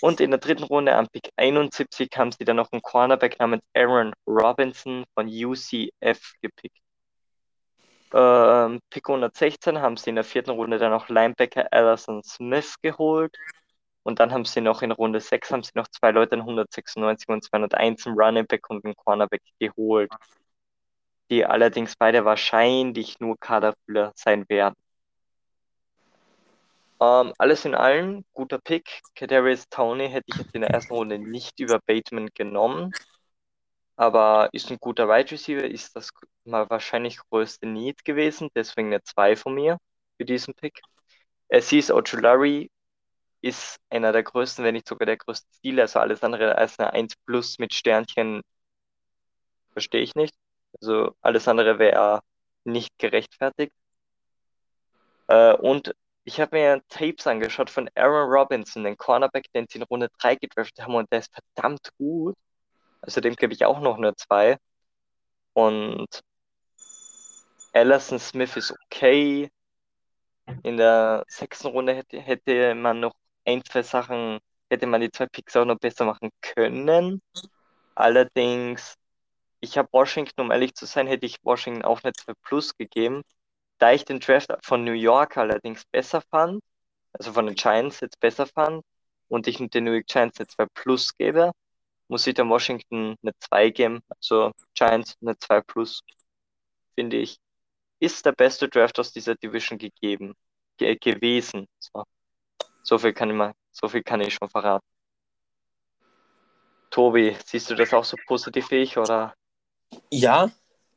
[SPEAKER 1] Und in der dritten Runde am Pick 71 haben sie dann noch einen Cornerback namens Aaron Robinson von UCF gepickt. Ähm, Pick 116 haben sie in der vierten Runde dann noch Linebacker Allison Smith geholt. Und dann haben sie noch in Runde 6 haben sie noch zwei Leute in 196 und 201 einen Running Back und einen Cornerback geholt. die allerdings beide wahrscheinlich nur Kaderfüller sein werden. Ähm, alles in allem, guter Pick. Kadarius Tony hätte ich jetzt in der ersten Runde nicht über Bateman genommen, aber ist ein guter Wide Receiver, ist das mal wahrscheinlich größte Need gewesen, deswegen eine 2 von mir für diesen Pick. Aziz Ojulari ist einer der größten, wenn nicht sogar der größte Stil, also alles andere als eine 1 plus mit Sternchen verstehe ich nicht. Also alles andere wäre nicht gerechtfertigt. Äh, und ich habe mir Tapes angeschaut von Aaron Robinson, den Cornerback, den sie in Runde 3 gedraftet haben und der ist verdammt gut. Also dem gebe ich auch noch eine 2. Und Allison Smith ist okay. In der sechsten Runde hätte, hätte man noch ein, zwei Sachen, hätte man die zwei Picks auch noch besser machen können. Allerdings, ich habe Washington, um ehrlich zu sein, hätte ich Washington auch eine 2 Plus gegeben. Da ich den Draft von New York allerdings besser fand, also von den Giants jetzt besser fand und ich den New York Giants eine 2 Plus gebe, muss ich dem Washington eine 2 geben. Also Giants eine 2 Plus, finde ich, ist der beste Draft aus dieser Division gegeben, ge gewesen. So. so viel kann ich mal, so viel kann ich schon verraten. Tobi, siehst du das auch so positiv wie ich oder?
[SPEAKER 3] Ja,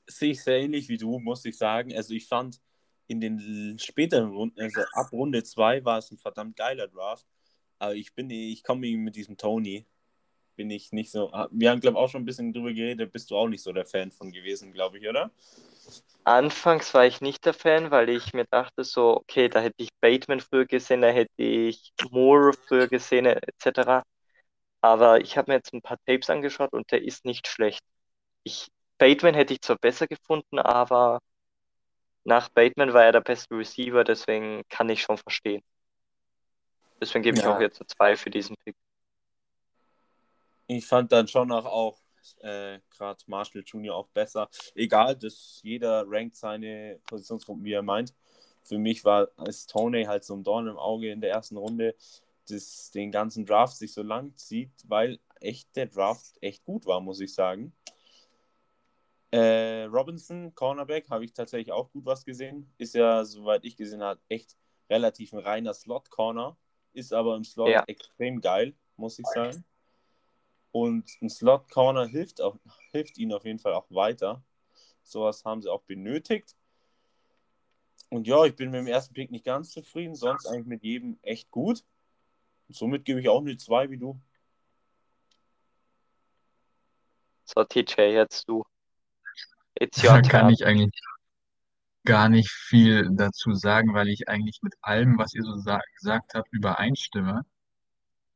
[SPEAKER 3] sehe ich sehr ähnlich wie du, muss ich sagen. Also ich fand in den späteren Runden, also ab Runde 2 war es ein verdammt geiler Draft. Aber ich bin, ich komme mit diesem Tony, bin ich nicht so. Ah, wir haben, glaube ich, auch schon ein bisschen drüber geredet, bist du auch nicht so der Fan von gewesen, glaube ich, oder?
[SPEAKER 1] Anfangs war ich nicht der Fan, weil ich mir dachte so, okay, da hätte ich Bateman früher gesehen, da hätte ich Moore früher gesehen, etc. Aber ich habe mir jetzt ein paar Tapes angeschaut und der ist nicht schlecht. Ich, Bateman hätte ich zwar besser gefunden, aber nach Bateman war er der beste Receiver, deswegen kann ich schon verstehen. Deswegen gebe ich
[SPEAKER 3] Ja.
[SPEAKER 1] auch jetzt eine 2 für diesen Pick.
[SPEAKER 3] Ich fand dann schon auch, auch äh, gerade Marshall Jr. auch besser. Egal, dass jeder rankt seine Positionsgruppen, wie er meint. Für mich war ist Tony halt so ein Dorn im Auge in der ersten Runde, das den ganzen Draft sich so lang zieht, weil echt der Draft echt gut war, muss ich sagen. Äh, Robinson, Cornerback, habe ich tatsächlich auch gut was gesehen. Ist ja, soweit ich gesehen habe, echt relativ ein reiner Slot-Corner. Ist aber im Slot
[SPEAKER 1] Ja.
[SPEAKER 3] extrem geil, muss ich sagen. Und ein Slot-Corner hilft, auch, hilft ihnen auf jeden Fall auch weiter. Sowas haben sie auch benötigt. Und ja, ich bin mit dem ersten Pick nicht ganz zufrieden, sonst eigentlich mit jedem echt gut. Und somit gebe ich auch eine 2 wie du.
[SPEAKER 1] So, TJ, jetzt du. It's
[SPEAKER 2] Da kann ich eigentlich gar nicht viel dazu sagen, weil ich eigentlich mit allem, was ihr so sa gesagt habt, übereinstimme.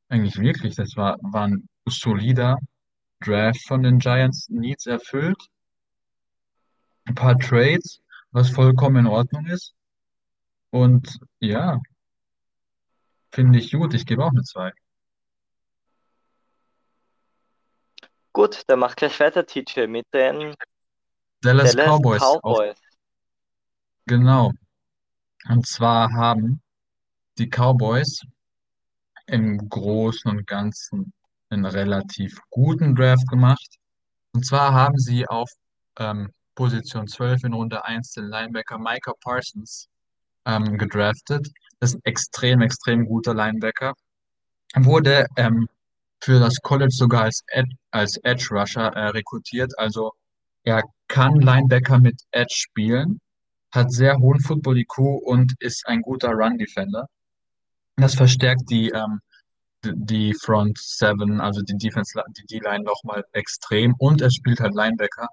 [SPEAKER 2] Eigentlich wirklich, das war, war ein solider Draft von den Giants, Needs erfüllt. Ein paar Trades, was vollkommen in Ordnung ist. Und ja, finde ich gut. Ich gebe auch eine 2.
[SPEAKER 1] Gut, dann mach gleich weiter, TJ, mit den
[SPEAKER 2] Dallas
[SPEAKER 1] Dallas
[SPEAKER 2] Cowboys,
[SPEAKER 1] Cowboys.
[SPEAKER 2] genau. Und zwar haben die Cowboys im Großen und Ganzen einen relativ guten Draft gemacht. Und zwar haben sie auf ähm, Position 12 in Runde 1 den Linebacker Micah Parsons ähm, gedraftet. Das ist ein extrem, extrem guter Linebacker. Wurde ähm, für das College sogar als, Ed als Edge Rusher äh, rekrutiert. Also er kann Linebacker mit Edge spielen, hat sehr hohen Football IQ und ist ein guter Run Defender. Das verstärkt die, ähm, die Front Seven, also die Defense, die D-Line nochmal extrem und er spielt halt Linebacker.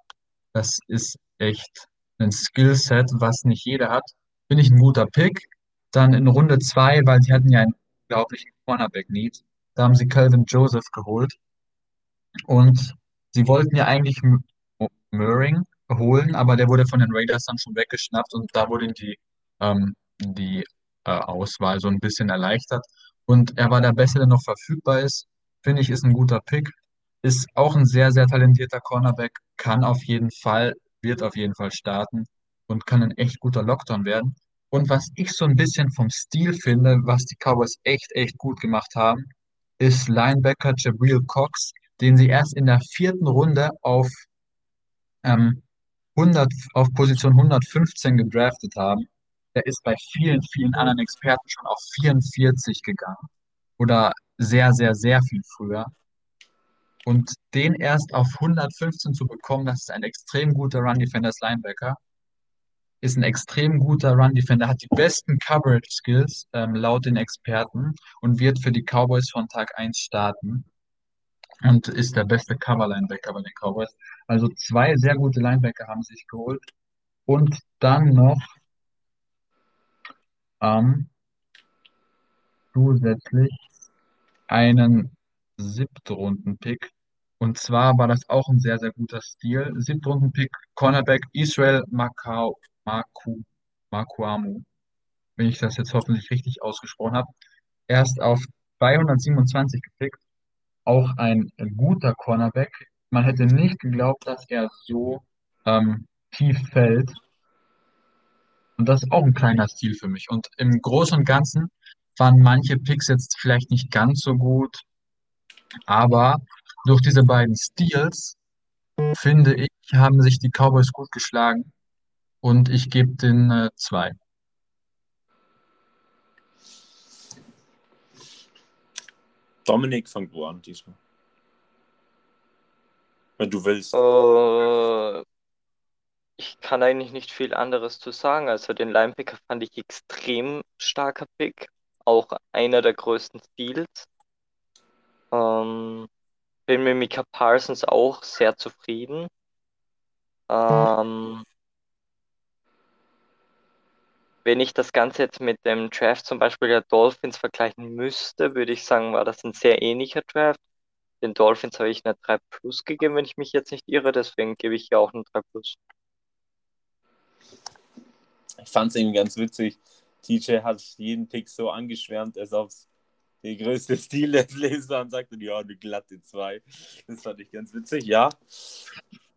[SPEAKER 2] Das ist echt ein Skillset, was nicht jeder hat. Finde ich ein guter Pick. Dann in Runde zwei, weil sie hatten ja einen unglaublichen Cornerback-Need. Da haben sie Calvin Joseph geholt. Und sie wollten ja eigentlich Murring holen, aber der wurde von den Raiders dann schon weggeschnappt und da wurde die, ähm, die äh, Auswahl so ein bisschen erleichtert. Und er war der Beste, der noch verfügbar ist. Finde ich, ist ein guter Pick. Ist auch ein sehr, sehr talentierter Cornerback. Kann auf jeden Fall, wird auf jeden Fall starten und kann ein echt guter Lockdown werden. Und was ich so ein bisschen vom Stil finde, was die Cowboys echt, echt gut gemacht haben, ist Linebacker Jabril Cox, den sie erst in der vierten Runde auf, ähm, 100, auf Position 115 gedraftet haben, der ist bei vielen, vielen anderen Experten schon auf 44 gegangen. Oder sehr, sehr, sehr viel früher. Und den erst auf 115 zu bekommen, das ist ein extrem guter Run-Defender als Linebacker. Ist ein extrem guter Run-Defender, hat die besten Coverage-Skills ähm, laut den Experten und wird für die Cowboys von Tag 1 starten und ist der beste Cover-Linebacker bei den Cowboys. Also zwei sehr gute Linebacker haben sich geholt. Und dann noch ähm, zusätzlich einen Siebtrunden-Pick. Und zwar war das auch ein sehr, sehr guter Stil. Siebtrunden-Pick, Cornerback Israel Makau, Maku, Makuamu, wenn ich das jetzt hoffentlich richtig ausgesprochen habe. Erst auf 227 gepickt. Auch ein guter Cornerback. Man hätte nicht geglaubt, dass er so ähm, tief fällt. Und das ist auch ein kleiner Stil für mich. Und im Großen und Ganzen waren manche Picks jetzt vielleicht nicht ganz so gut, aber durch diese beiden Steals, finde ich, haben sich die Cowboys gut geschlagen und ich gebe den äh, zwei.
[SPEAKER 3] Dominik wo an diesmal? Wenn du willst.
[SPEAKER 1] Äh, ich kann eigentlich nicht viel anderes zu sagen. Also den Linebacker fand ich extrem starker Pick. Auch einer der größten Steals. Ähm, bin mit Mika Parsons auch sehr zufrieden. Ähm, wenn ich das Ganze jetzt mit dem Draft zum Beispiel der Dolphins vergleichen müsste, würde ich sagen, war das ein sehr ähnlicher Draft. Den Dolphins habe ich eine 3 Plus gegeben, wenn ich mich jetzt nicht irre, deswegen gebe ich hier auch eine 3 Plus.
[SPEAKER 3] Ich fand es eben ganz witzig. TJ hat jeden Pick so angeschwärmt, als ob es der größte Stil des Lebens war und sagte, ja, eine glatte 2. Das fand ich ganz witzig, ja.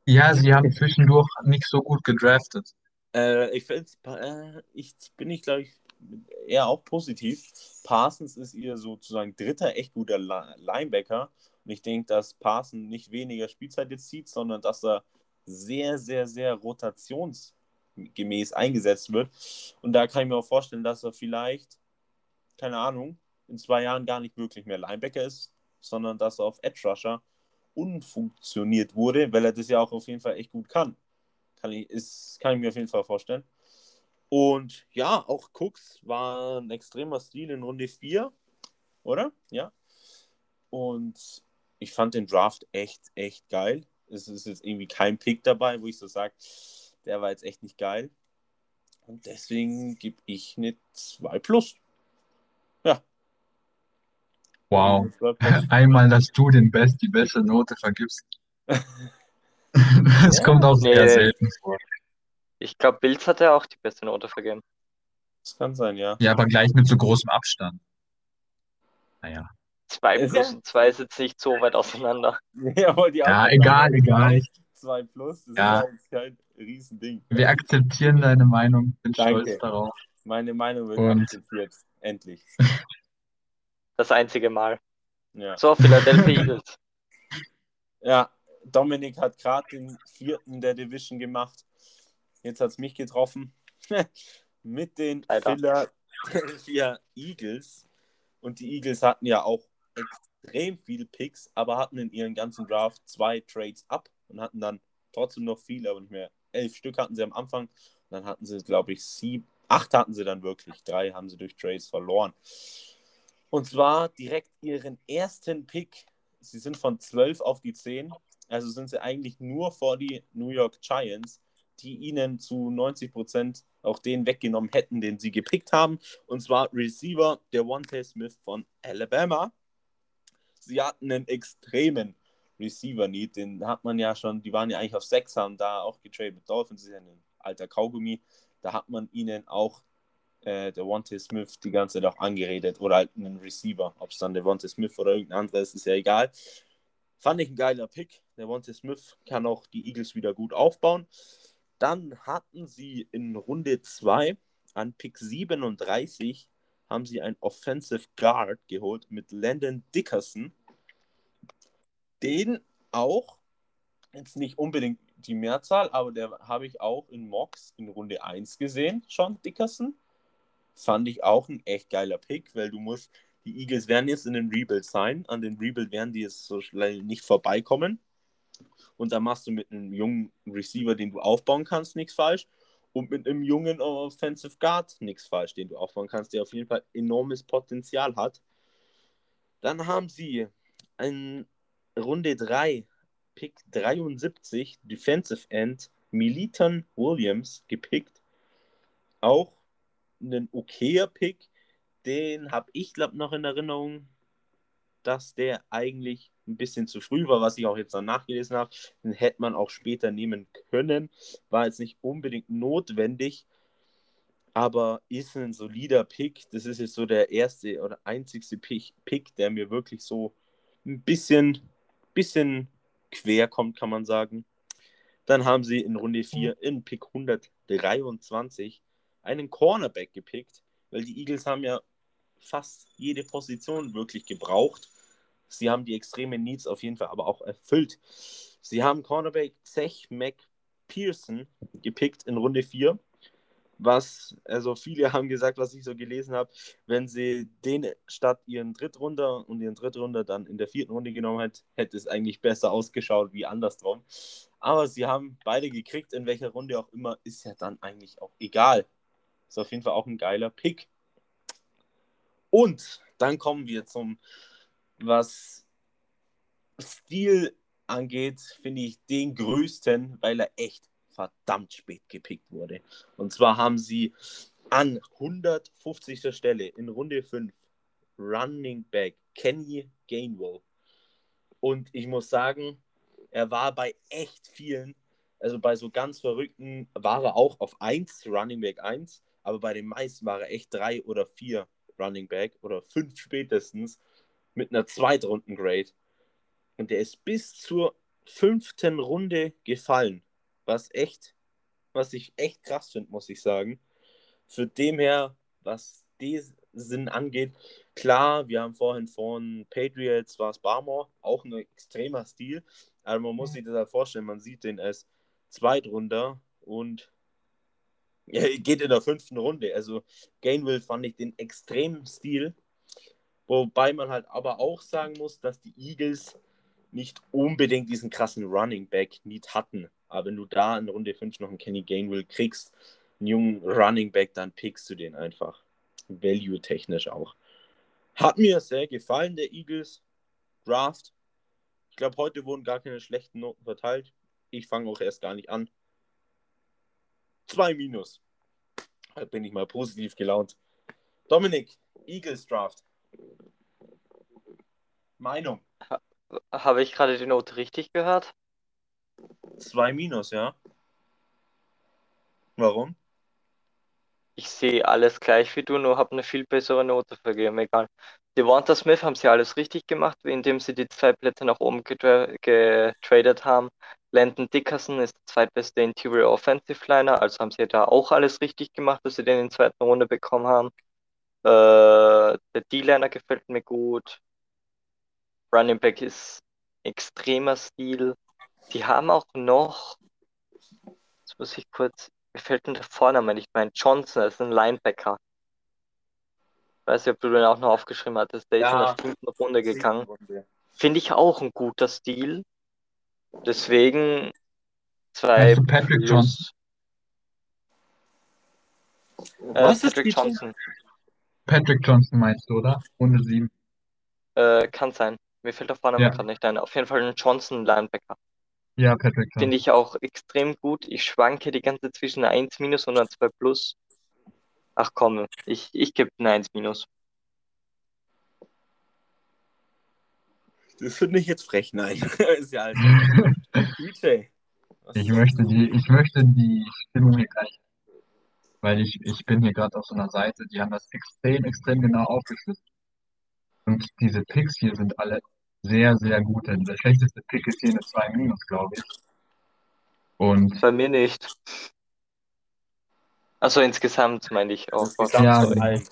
[SPEAKER 2] Ja, sie haben zwischendurch nicht so gut gedraftet.
[SPEAKER 3] Äh, ich äh, ich bin ich glaube ich eher auch positiv. Parsons ist ihr sozusagen dritter echt guter Linebacker und ich denke, dass Parsons nicht weniger Spielzeit jetzt zieht, sondern dass er sehr, sehr, sehr rotationsgemäß eingesetzt wird. Und da kann ich mir auch vorstellen, dass er vielleicht, keine Ahnung, in zwei Jahren gar nicht wirklich mehr Linebacker ist, sondern dass er auf Edge Rusher unfunktioniert wurde, weil er das ja auch auf jeden Fall echt gut kann. Kann ich, ist, kann ich mir auf jeden Fall vorstellen. Und ja, auch Cooks war ein extremer Stil in Runde 4, oder? Ja. Und ich fand den Draft echt, echt geil. Es ist jetzt irgendwie kein Pick dabei, wo ich so sage, der war jetzt echt nicht geil. Und deswegen gebe ich eine 2 Plus. Ja.
[SPEAKER 2] Wow. Einmal, dass du den Best, die beste Note vergibst. Das
[SPEAKER 1] Ja,
[SPEAKER 2] kommt auch sehr
[SPEAKER 1] nee.
[SPEAKER 2] selten vor.
[SPEAKER 1] Ich glaube, Bills hat ja auch die beste Note vergeben.
[SPEAKER 3] Das kann sein, ja.
[SPEAKER 2] Ja, aber gleich mit so großem Abstand. Naja.
[SPEAKER 1] 2
[SPEAKER 3] Ist
[SPEAKER 1] plus und 2 ist jetzt nicht so weit auseinander.
[SPEAKER 3] Ja, aber die
[SPEAKER 2] Ja, egal, egal.
[SPEAKER 3] 2 Plus, das
[SPEAKER 2] Ja.
[SPEAKER 3] ist jetzt kein Riesending.
[SPEAKER 2] Wir akzeptieren deine Meinung, bin
[SPEAKER 3] Danke.
[SPEAKER 2] stolz darauf.
[SPEAKER 3] Meine Meinung wird
[SPEAKER 2] Und-
[SPEAKER 3] akzeptiert. Endlich.
[SPEAKER 1] Das einzige Mal.
[SPEAKER 3] Ja.
[SPEAKER 1] So, Philadelphia Eagles.
[SPEAKER 3] ja, Dominik hat gerade den vierten der Division gemacht. Jetzt hat es mich getroffen. Mit den
[SPEAKER 1] Leider.
[SPEAKER 3] Philadelphia Eagles. Und die Eagles hatten ja auch extrem viele Picks, aber hatten in ihren ganzen Draft zwei Trades ab und hatten dann trotzdem noch viele, aber nicht mehr. Elf Stück hatten sie am Anfang. Und dann hatten sie, glaube ich, sieben, acht hatten sie dann wirklich. Drei haben sie durch Trades verloren. Und zwar direkt ihren ersten Pick. Sie sind von 12 auf die 10. Also sind sie eigentlich nur vor die New York Giants, die ihnen zu 90 Prozent auch den weggenommen hätten, den sie gepickt haben. Und zwar Receiver der One Smith von Alabama. Sie hatten einen extremen Receiver-Need. Den hat man ja schon, die waren ja eigentlich auf 6, haben da auch getradet Dolphins. Ist ja ein alter Kaugummi. Da hat man ihnen auch äh, der Wante Smith die ganze Zeit auch angeredet oder halt einen Receiver. Ob es dann der Wante Smith oder irgendein anderer ist, ist ja egal. Fand ich ein geiler Pick. Der Wante Smith kann auch die Eagles wieder gut aufbauen. Dann hatten sie in Runde 2 an Pick 37 haben sie einen Offensive Guard geholt mit Landon Dickerson. Den auch jetzt nicht unbedingt die Mehrzahl, aber der habe ich auch in Mox in Runde 1 gesehen, Sean Dickerson. Fand ich auch ein echt geiler Pick, weil du musst, die Eagles werden jetzt in den Rebuild sein. An den Rebuild werden die jetzt so schnell nicht vorbeikommen. Und da machst du mit einem jungen Receiver, den du aufbauen kannst, nichts falsch. Und mit einem jungen Offensive Guard nichts falsch, den du aufbauen kannst, der auf jeden Fall enormes Potenzial hat. Dann haben sie in Runde 3, Pick 73, Defensive End, Militon Williams gepickt. Auch ein okayer Pick. Den habe ich, glaube noch in Erinnerung, dass der eigentlich ein bisschen zu früh war, was ich auch jetzt dann nachgelesen habe. Den hätte man auch später nehmen können. War jetzt nicht unbedingt notwendig, aber ist ein solider Pick. Das ist jetzt so der erste oder einzigste Pick, der mir wirklich so ein bisschen, bisschen quer kommt, kann man sagen. Dann haben sie in Runde 4 in Pick 123 einen Cornerback gepickt, weil die Eagles haben ja fast jede Position wirklich gebraucht. Sie haben die extremen Needs auf jeden Fall aber auch erfüllt. Sie haben Cornerback Zech McPherson gepickt in Runde 4. Was, also viele haben gesagt, was ich so gelesen habe, wenn sie den statt ihren Drittrunder und ihren Drittrunder dann in der vierten Runde genommen hätte, hätte es eigentlich besser ausgeschaut wie andersrum. Aber sie haben beide gekriegt, in welcher Runde auch immer, ist ja dann eigentlich auch egal. Ist auf jeden Fall auch ein geiler Pick. Und dann kommen wir zum was Stil angeht, finde ich den größten, weil er echt verdammt spät gepickt wurde. Und zwar haben sie an 150. Stelle in Runde 5 Running Back Kenny Gainwell. Und ich muss sagen, er war bei echt vielen, also bei so ganz verrückten, war er auch auf 1, Running Back 1, aber bei den meisten war er echt 3 oder 4 Running Back oder 5 spätestens mit einer Zweitrunden-Grade. Und der ist bis zur fünften Runde gefallen. Was echt, was ich echt krass finde, muss ich sagen. Für dem her, was diesen angeht, klar, wir haben vorhin von Patriots war es Barmore, auch ein extremer Stil. Aber man muss sich das halt vorstellen, man sieht den als Zweitrunder und geht in der fünften Runde. Also Gainwell fand ich den extremen Stil Wobei man halt aber auch sagen muss, dass die Eagles nicht unbedingt diesen krassen Running Back Need hatten. Aber wenn du da in Runde 5 noch einen Kenny Gainwell kriegst, einen jungen Running Back, dann pickst du den einfach. Value-technisch auch. Hat mir sehr gefallen, der Eagles Draft. Ich glaube, heute wurden gar keine schlechten Noten verteilt. Ich fange auch erst gar nicht an. Zwei Minus. Heute bin ich mal positiv gelaunt. Dominik, Eagles Draft. Meinung.
[SPEAKER 1] Habe ich gerade die Note richtig gehört?
[SPEAKER 3] Zwei Minus, ja. Warum?
[SPEAKER 1] Ich sehe alles gleich wie du, nur habe eine viel bessere Note vergeben. Egal. Devonta Smith haben sie alles richtig gemacht, indem sie die zwei Plätze nach oben getra getradet haben. Landon Dickerson ist der zweitbeste Interior Offensive Liner, also haben sie da auch alles richtig gemacht, dass sie den in der zweiten Runde bekommen haben. Äh, der D-Liner gefällt mir gut. Running Back ist extremer Stil. Die haben auch noch, jetzt muss ich kurz, mir fällt denn der Vorname nicht mein Johnson ist ein Linebacker. Ich weiß nicht, ob du den auch noch aufgeschrieben hattest. Der ja, ist in der fünften Runde gegangen. Finde ich auch ein guter Stil. Deswegen zwei
[SPEAKER 2] also Patrick plus. Johnson.
[SPEAKER 1] Äh, Was Patrick Johnson.
[SPEAKER 2] Patrick Johnson meinst du, oder? Runde 7.
[SPEAKER 1] Äh, kann sein. Mir fällt der Vorname ja. gerade nicht ein. Auf jeden Fall ein Johnson Linebacker.
[SPEAKER 2] Ja, Patrick.
[SPEAKER 1] Finde ich auch extrem gut. Ich schwanke die ganze zwischen 1 minus und 2 plus. Ach komm, ich, ich gebe eine 1 minus.
[SPEAKER 3] Das finde ich jetzt frech, nein. ist ja halt.
[SPEAKER 2] DJ. Ich möchte die, ich möchte die Stimmung hier gleich weil ich, ich bin hier gerade auf so einer Seite, die haben das extrem, extrem genau aufgeschlüsselt. Und diese Picks hier sind alle sehr, sehr gut. Der schlechteste Pick ist hier eine 2 Minus, glaube ich. Und
[SPEAKER 1] Bei mir nicht. Also insgesamt meine ich auch.
[SPEAKER 2] Insgesamt ja, sorry.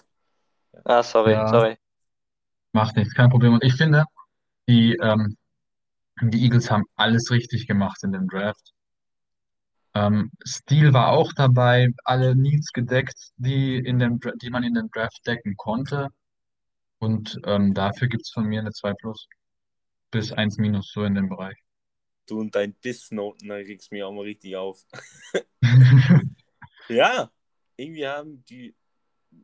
[SPEAKER 1] Ah, sorry, ja, sorry.
[SPEAKER 2] Macht nichts, kein Problem. Und ich finde, die, ähm, die Eagles haben alles richtig gemacht in dem Draft. Ähm, Steal war auch dabei, alle Needs gedeckt, die, in dem, die man in dem Draft decken konnte. Und ähm, dafür gibt es von mir eine 2 plus bis 1 minus, so in dem Bereich.
[SPEAKER 3] Du und dein Diss-Noten, da regst du mich auch mal richtig auf. Ja, irgendwie haben die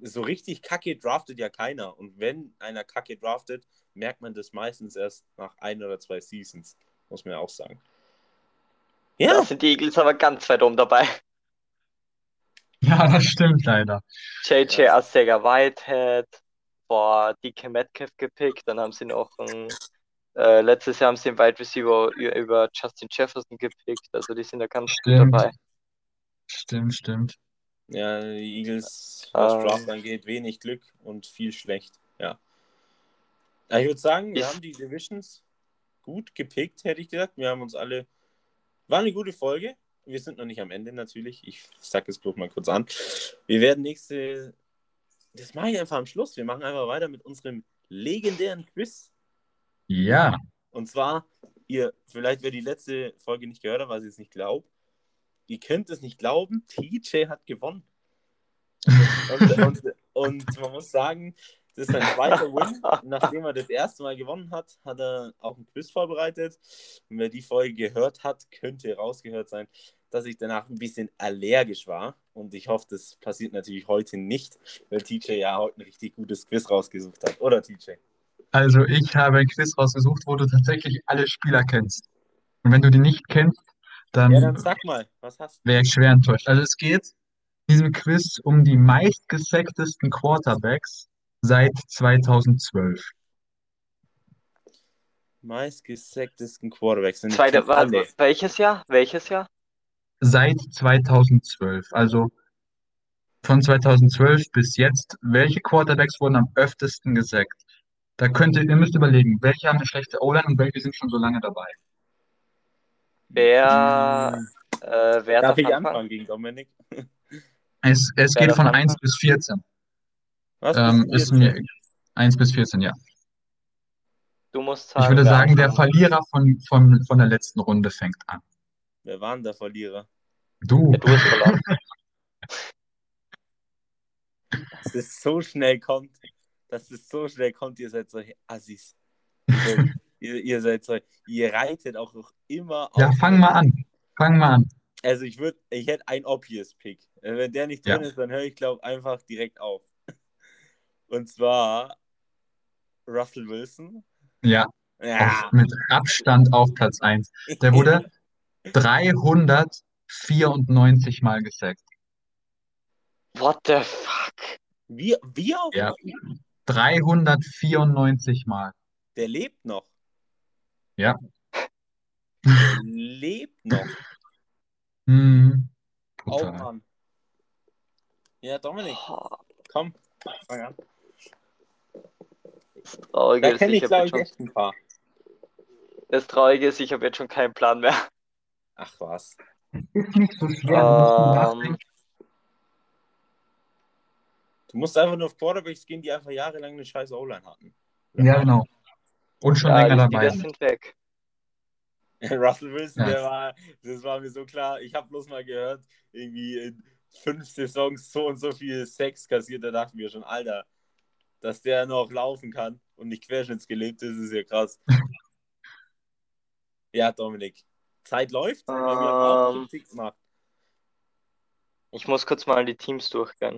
[SPEAKER 3] so richtig kacke draftet ja keiner. Und wenn einer kacke draftet, merkt man das meistens erst nach ein oder zwei Seasons, muss man ja auch sagen.
[SPEAKER 1] Da
[SPEAKER 3] Ja,
[SPEAKER 1] sind die Eagles aber ganz weit oben dabei.
[SPEAKER 2] Ja, das stimmt leider.
[SPEAKER 1] JJ
[SPEAKER 3] Ja.
[SPEAKER 1] Aztega Whitehead, vor DK Metcalf gepickt, dann haben sie noch ein, äh, letztes Jahr haben sie einen Wide Receiver über Justin Jefferson gepickt, also die sind da ganz gut
[SPEAKER 2] Stimmt.
[SPEAKER 1] dabei.
[SPEAKER 2] Stimmt, stimmt.
[SPEAKER 3] ja, die Eagles, was
[SPEAKER 1] Ähm.
[SPEAKER 3] Draft angeht, wenig Glück und viel schlecht. Ja. Ja, Ich würde sagen, wir haben die Divisions gut gepickt, hätte ich gesagt. Wir haben uns alle. War eine gute Folge. Wir sind noch nicht am Ende natürlich. Ich sage es bloß mal kurz an. Wir werden nächste. Das mache ich einfach am Schluss. Wir machen einfach weiter mit unserem legendären Quiz.
[SPEAKER 2] Ja,
[SPEAKER 3] Und zwar, ihr, vielleicht wer die letzte Folge nicht gehört hat, was ich jetzt nicht glaube. Ihr könnt es nicht glauben, TJ hat gewonnen. Und, und, und man muss sagen, das ist sein zweiter Win. Nachdem er das erste Mal gewonnen hat, hat er auch ein Quiz vorbereitet. Und wer die Folge gehört hat, könnte rausgehört sein, dass ich danach ein bisschen allergisch war. Und ich hoffe, das passiert natürlich heute nicht, weil TJ ja heute ein richtig gutes Quiz rausgesucht hat. Oder TJ?
[SPEAKER 2] Also ich habe ein Quiz rausgesucht, wo du tatsächlich alle Spieler kennst. Und wenn du die nicht kennst, dann
[SPEAKER 3] Ja, dann sag mal, was hast du?
[SPEAKER 2] wäre ich schwer enttäuscht. Also es geht in diesem Quiz um die meistgesacktesten Quarterbacks seit 2012.
[SPEAKER 3] Meistgesacktesten Quarterbacks sind
[SPEAKER 1] Zweite, wa-
[SPEAKER 3] alle.
[SPEAKER 1] welches Jahr? Welches Jahr?
[SPEAKER 2] Seit 2012. Also von 2012 bis jetzt, welche Quarterbacks wurden am öftesten gesackt? Da könnt ihr, ihr müsst überlegen, welche haben eine schlechte O-Line und welche sind schon so lange dabei.
[SPEAKER 1] Wer, äh, wer
[SPEAKER 3] Darf
[SPEAKER 1] darf
[SPEAKER 3] ich
[SPEAKER 1] anfangen?
[SPEAKER 3] anfangen gegen Dominik?
[SPEAKER 2] Es, es geht von
[SPEAKER 1] anfangen?
[SPEAKER 2] 1 bis 14.
[SPEAKER 3] Was
[SPEAKER 2] Ähm,
[SPEAKER 3] bist
[SPEAKER 2] ist
[SPEAKER 3] du
[SPEAKER 2] mir
[SPEAKER 3] jetzt?
[SPEAKER 2] 1 bis 14, ja.
[SPEAKER 1] Du musst sagen,
[SPEAKER 2] Ich würde sagen, der. Verlierer von, von, von der letzten Runde fängt an.
[SPEAKER 3] Wer war denn der Verlierer?
[SPEAKER 2] Du.
[SPEAKER 1] Ja, du hast verloren.
[SPEAKER 3] Dass es so schnell kommt. Dass es so schnell kommt, ihr seid solche Assis. Ihr seid, ihr, ihr seid so, ihr reitet auch noch immer
[SPEAKER 2] Ja,
[SPEAKER 3] auf.
[SPEAKER 2] fang mal an. Fang mal an.
[SPEAKER 3] Also ich würde, ich hätte einen obvious Pick. Wenn der nicht
[SPEAKER 2] Ja.
[SPEAKER 3] drin ist, dann höre ich glaube einfach direkt auf. Und zwar Russell Wilson.
[SPEAKER 2] Ja,
[SPEAKER 3] Ja.
[SPEAKER 2] auf, mit Abstand auf Platz 1. Der wurde 394 Mal gesackt.
[SPEAKER 1] What the fuck?
[SPEAKER 3] Wie, wie auf?
[SPEAKER 2] Ja. 394 Mal.
[SPEAKER 3] Der lebt noch.
[SPEAKER 2] Ja.
[SPEAKER 3] Der lebt noch.
[SPEAKER 2] Hm.
[SPEAKER 3] Oh. Mann. Ja, Dominik,
[SPEAKER 1] Oh,
[SPEAKER 3] komm. Fang an.
[SPEAKER 1] das Traurige
[SPEAKER 3] Da
[SPEAKER 1] ist, ich
[SPEAKER 3] ich,
[SPEAKER 1] habe
[SPEAKER 3] glaube
[SPEAKER 1] jetzt
[SPEAKER 3] ich,
[SPEAKER 1] schon,
[SPEAKER 3] echt ein paar.
[SPEAKER 1] das Traurige ist, ich habe jetzt schon keinen Plan mehr.
[SPEAKER 3] Ach was.
[SPEAKER 2] Ist nicht so schwer.
[SPEAKER 1] Ähm,
[SPEAKER 3] Du musst einfach nur auf Quarterbacks gehen, die einfach jahrelang eine scheiß O-Line hatten.
[SPEAKER 2] Ja, genau. Und schon
[SPEAKER 1] ja,
[SPEAKER 2] länger
[SPEAKER 1] die
[SPEAKER 2] dabei.
[SPEAKER 1] Spieler sind weg.
[SPEAKER 3] Russell Wilson,
[SPEAKER 2] Ja.
[SPEAKER 3] der war, das war mir so klar. Ich habe bloß mal gehört, irgendwie in fünf Saisons so und so viel Sex kassiert. Da dachten wir schon, Alter, dass der noch laufen kann und nicht querschnittsgelebt ist, ist ja krass. ja, Dominik. Zeit läuft. weil wir haben auch
[SPEAKER 1] Ähm.
[SPEAKER 3] Gemacht.
[SPEAKER 1] Ich muss kurz mal die Teams durchgehen.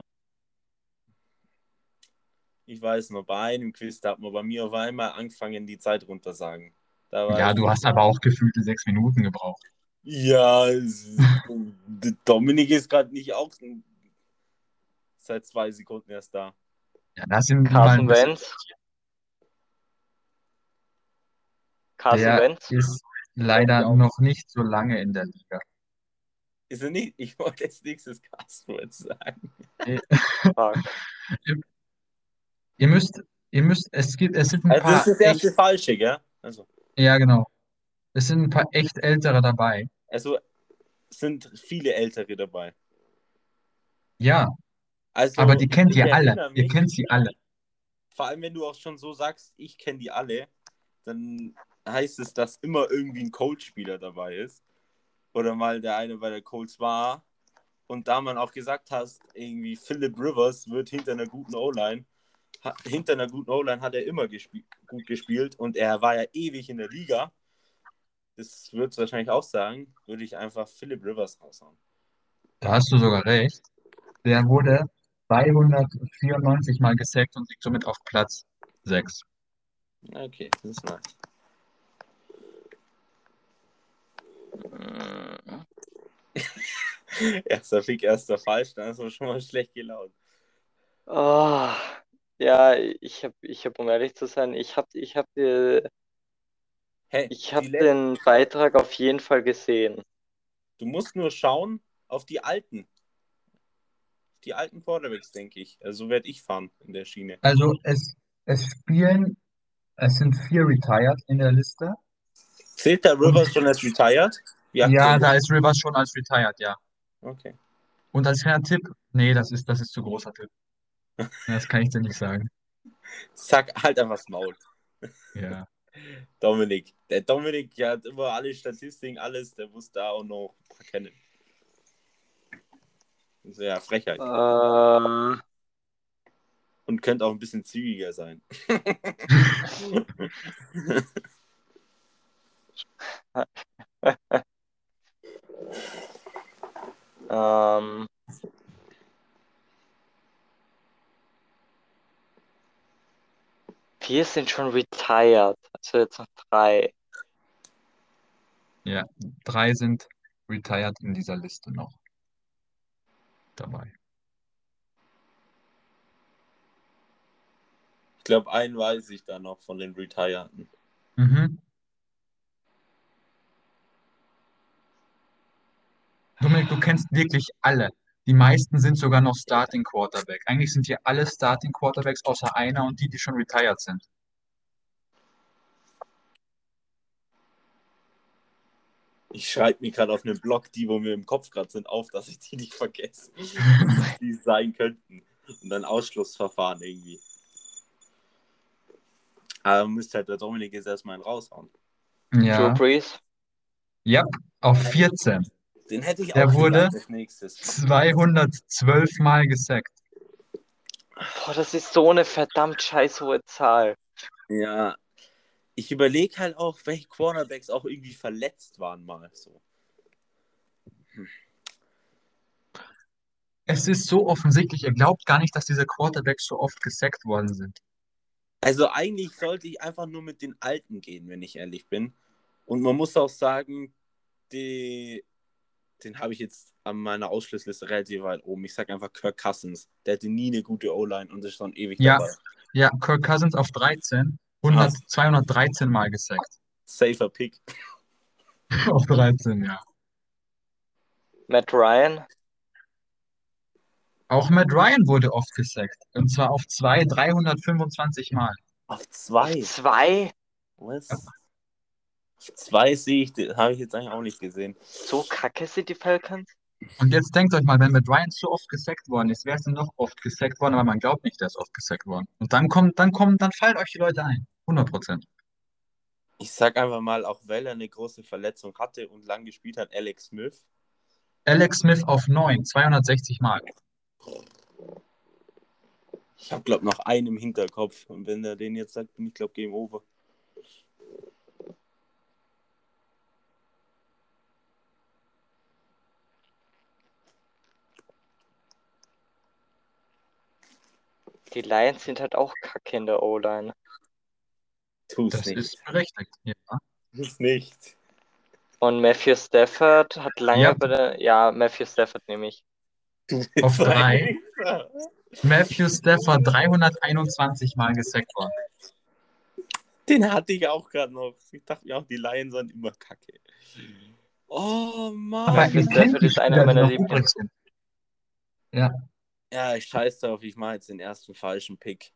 [SPEAKER 3] Ich weiß noch, bei einem Quiz, da hat man bei mir auf einmal angefangen, die Zeit runtersagen. Da war
[SPEAKER 2] Ja, du hast aber auch gefühlte sechs Minuten gebraucht.
[SPEAKER 3] Ja, Dominik ist gerade nicht auch seit zwei Sekunden erst da.
[SPEAKER 2] Ja, das sind
[SPEAKER 1] Carson Wentz. Carson
[SPEAKER 2] Der
[SPEAKER 1] Wentz.
[SPEAKER 2] ist leider
[SPEAKER 3] Ja,
[SPEAKER 2] noch nicht so lange in der Liga.
[SPEAKER 3] Ist er nicht? Ich wollte jetzt nächstes Castwort sagen.
[SPEAKER 1] Fuck.
[SPEAKER 2] Ihr müsst, ihr müsst, es gibt, es sind ein
[SPEAKER 3] Also,
[SPEAKER 2] paar
[SPEAKER 3] das ist das erste
[SPEAKER 2] echt,
[SPEAKER 3] Falsche, gell? Also,
[SPEAKER 2] ja, genau. Es sind ein paar echt ältere dabei.
[SPEAKER 3] also sind viele Ältere dabei.
[SPEAKER 2] Ja,
[SPEAKER 3] Also,
[SPEAKER 2] aber die kennt ihr alle. Ihr kennt sie alle.
[SPEAKER 3] Vor allem, wenn du auch schon so sagst, ich kenne die alle, dann heißt es, dass immer irgendwie ein Coach-Spieler dabei ist. oder mal der eine bei der Colts war und da man auch gesagt hat, irgendwie Philip Rivers wird hinter einer guten O-Line, hinter einer guten O-Line hat er immer gespiel gut gespielt und er war ja ewig in der Liga. Das wird es wahrscheinlich auch sagen, würde ich einfach Philip Rivers raushauen.
[SPEAKER 2] Da hast du sogar recht. Der wurde 294 Mal gesackt und liegt somit auf Platz 6.
[SPEAKER 3] Okay, das ist nice. erster Pick, erster falsch, dann ist man schon mal schlecht gelaunt.
[SPEAKER 1] Oh, ja, ich habe, ich hab, um ehrlich zu sein, ich habe ich hab, äh,
[SPEAKER 3] Hey,
[SPEAKER 1] ich den Beitrag auf jeden Fall gesehen.
[SPEAKER 3] Du musst nur schauen auf die alten. Die alten Quarterbacks, denke ich. Also so werde ich fahren in der Schiene.
[SPEAKER 2] Also es, es spielen, es sind vier retired in der Liste.
[SPEAKER 3] Zählt der Rivers schon als retired?
[SPEAKER 2] Ja, da ist Rivers schon als retired, ja.
[SPEAKER 3] Okay.
[SPEAKER 2] Und als kleiner Tipp, nee, das ist, das ist zu großer Tipp. Das kann ich dir nicht sagen.
[SPEAKER 3] Sag halt einfach das Maul.
[SPEAKER 2] Ja.
[SPEAKER 3] Dominik. Der Dominik, der hat immer alle Statistiken, alles, der muss da auch noch kennen. Das ist ja Frechheit.
[SPEAKER 1] Ähm,
[SPEAKER 3] Und könnte auch ein bisschen zügiger sein.
[SPEAKER 1] ähm, vier sind schon retired, also jetzt noch drei.
[SPEAKER 2] Ja, drei sind retired in dieser Liste noch dabei.
[SPEAKER 3] Ich glaube, einen weiß ich da noch von den Retireden.
[SPEAKER 2] Mhm. Dominik, du kennst wirklich alle. Die meisten sind sogar noch Starting Quarterback. Eigentlich sind hier alle Starting Quarterbacks außer einer und die, die schon retired sind.
[SPEAKER 3] Ich schreibe mir gerade auf einem Blog, die, wo mir im Kopf gerade sind, auf, dass ich die nicht vergesse. die sein könnten. Und dann Ausschlussverfahren irgendwie. Aber müsste halt der Dominik jetzt erstmal einen raushauen.
[SPEAKER 1] Drew
[SPEAKER 2] Ja,
[SPEAKER 1] Brees.
[SPEAKER 2] ja, auf 14.
[SPEAKER 3] Den hätte ich
[SPEAKER 2] Der
[SPEAKER 3] auch
[SPEAKER 2] wurde-
[SPEAKER 3] als nächstes.
[SPEAKER 2] 212 Mal gesackt.
[SPEAKER 1] Boah, das ist so eine verdammt scheiß hohe Zahl.
[SPEAKER 3] Ja. Ich überlege halt auch, welche Cornerbacks auch irgendwie verletzt waren mal. So.
[SPEAKER 2] Es ist so offensichtlich, ihr glaubt gar nicht, dass diese Quarterbacks so oft gesackt worden sind.
[SPEAKER 3] Also eigentlich sollte ich einfach nur mit den Alten gehen, wenn ich ehrlich bin. Und man muss auch sagen, die, den habe ich jetzt an meiner Ausschlussliste relativ weit oben. Ich sage einfach Kirk Cousins. Der hatte nie eine gute O-Line und ist schon ewig
[SPEAKER 2] Ja.
[SPEAKER 3] dabei.
[SPEAKER 2] Ja, Kirk Cousins auf 13, 100, 213 Mal gesackt.
[SPEAKER 3] Safer Pick.
[SPEAKER 2] Auf 13, ja.
[SPEAKER 1] Matt Ryan.
[SPEAKER 2] Auch Matt Ryan wurde oft gesackt. Und zwar auf zwei, 325 Mal.
[SPEAKER 3] Auf zwei.
[SPEAKER 1] Zwei.
[SPEAKER 3] Was? Zwei sehe ich, habe ich jetzt eigentlich auch nicht gesehen.
[SPEAKER 1] So kacke sind die Falcons.
[SPEAKER 2] Und jetzt denkt euch mal, wenn Matt Ryan so oft gesackt worden ist, wäre es noch oft gesackt worden, aber man glaubt nicht, der ist oft gesackt worden. Und dann kommt, dann kommen, dann fallen euch die Leute ein. 100 Prozent.
[SPEAKER 3] Ich sag einfach mal, auch weil er eine große Verletzung hatte und lang gespielt hat, Alex Smith.
[SPEAKER 2] Alex Smith auf 9, 260 Mal.
[SPEAKER 3] Ich habe, glaube noch einen im Hinterkopf. Und wenn er den jetzt sagt, bin ich, glaube Game Over.
[SPEAKER 1] Die Lions sind halt auch kacke in der O-Line.
[SPEAKER 3] Tu's
[SPEAKER 2] Das
[SPEAKER 3] nicht.
[SPEAKER 2] ist berechtigt. Ja.
[SPEAKER 3] Tu's nicht.
[SPEAKER 1] Und Matthew Stafford hat lange
[SPEAKER 2] Ja.
[SPEAKER 1] bei der. Ja, Matthew Stafford nehme ich.
[SPEAKER 3] Du
[SPEAKER 2] Auf drei. Matthew Stafford 321 Mal gesackt worden.
[SPEAKER 3] Den hatte ich auch gerade noch. Ich dachte mir auch, die Lions sind immer kacke. Oh Mann.
[SPEAKER 2] Aber
[SPEAKER 1] Matthew Stafford ist einer meiner Lieblings-.
[SPEAKER 2] Ja,
[SPEAKER 3] Ja, ich scheiß darauf, ich mache jetzt den ersten falschen Pick.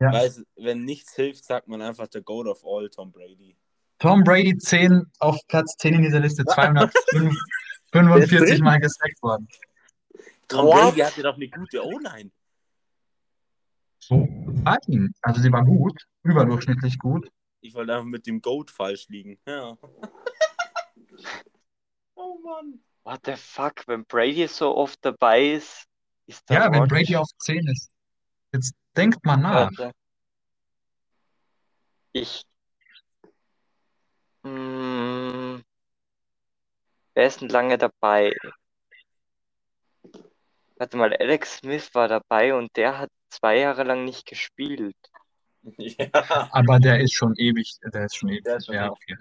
[SPEAKER 2] Ja.
[SPEAKER 3] Weiß, wenn nichts hilft, sagt man einfach der Goat of All, Tom Brady.
[SPEAKER 2] Tom Brady 10 auf Platz 10 in dieser Liste, 245 Mal gesackt worden.
[SPEAKER 3] Tom
[SPEAKER 1] What?
[SPEAKER 3] Brady hatte doch eine gute O-Line.
[SPEAKER 2] So ihn. Also sie war gut, überdurchschnittlich gut.
[SPEAKER 3] Ich wollte einfach mit dem Goat falsch liegen. Ja. oh Mann.
[SPEAKER 1] What the fuck, wenn Brady so oft dabei ist, ist der
[SPEAKER 2] Ja, wenn Brady auf 10 ist. Jetzt denkt mal nach.
[SPEAKER 1] Warte. Ich. Mm, wer ist denn lange dabei? Warte mal, Alex Smith war dabei und der hat zwei Jahre lang nicht gespielt.
[SPEAKER 3] Ja.
[SPEAKER 2] Aber der ist schon ewig, der ist schon ewig.
[SPEAKER 3] Der ist schon
[SPEAKER 2] ja,
[SPEAKER 3] ewig.
[SPEAKER 2] okay.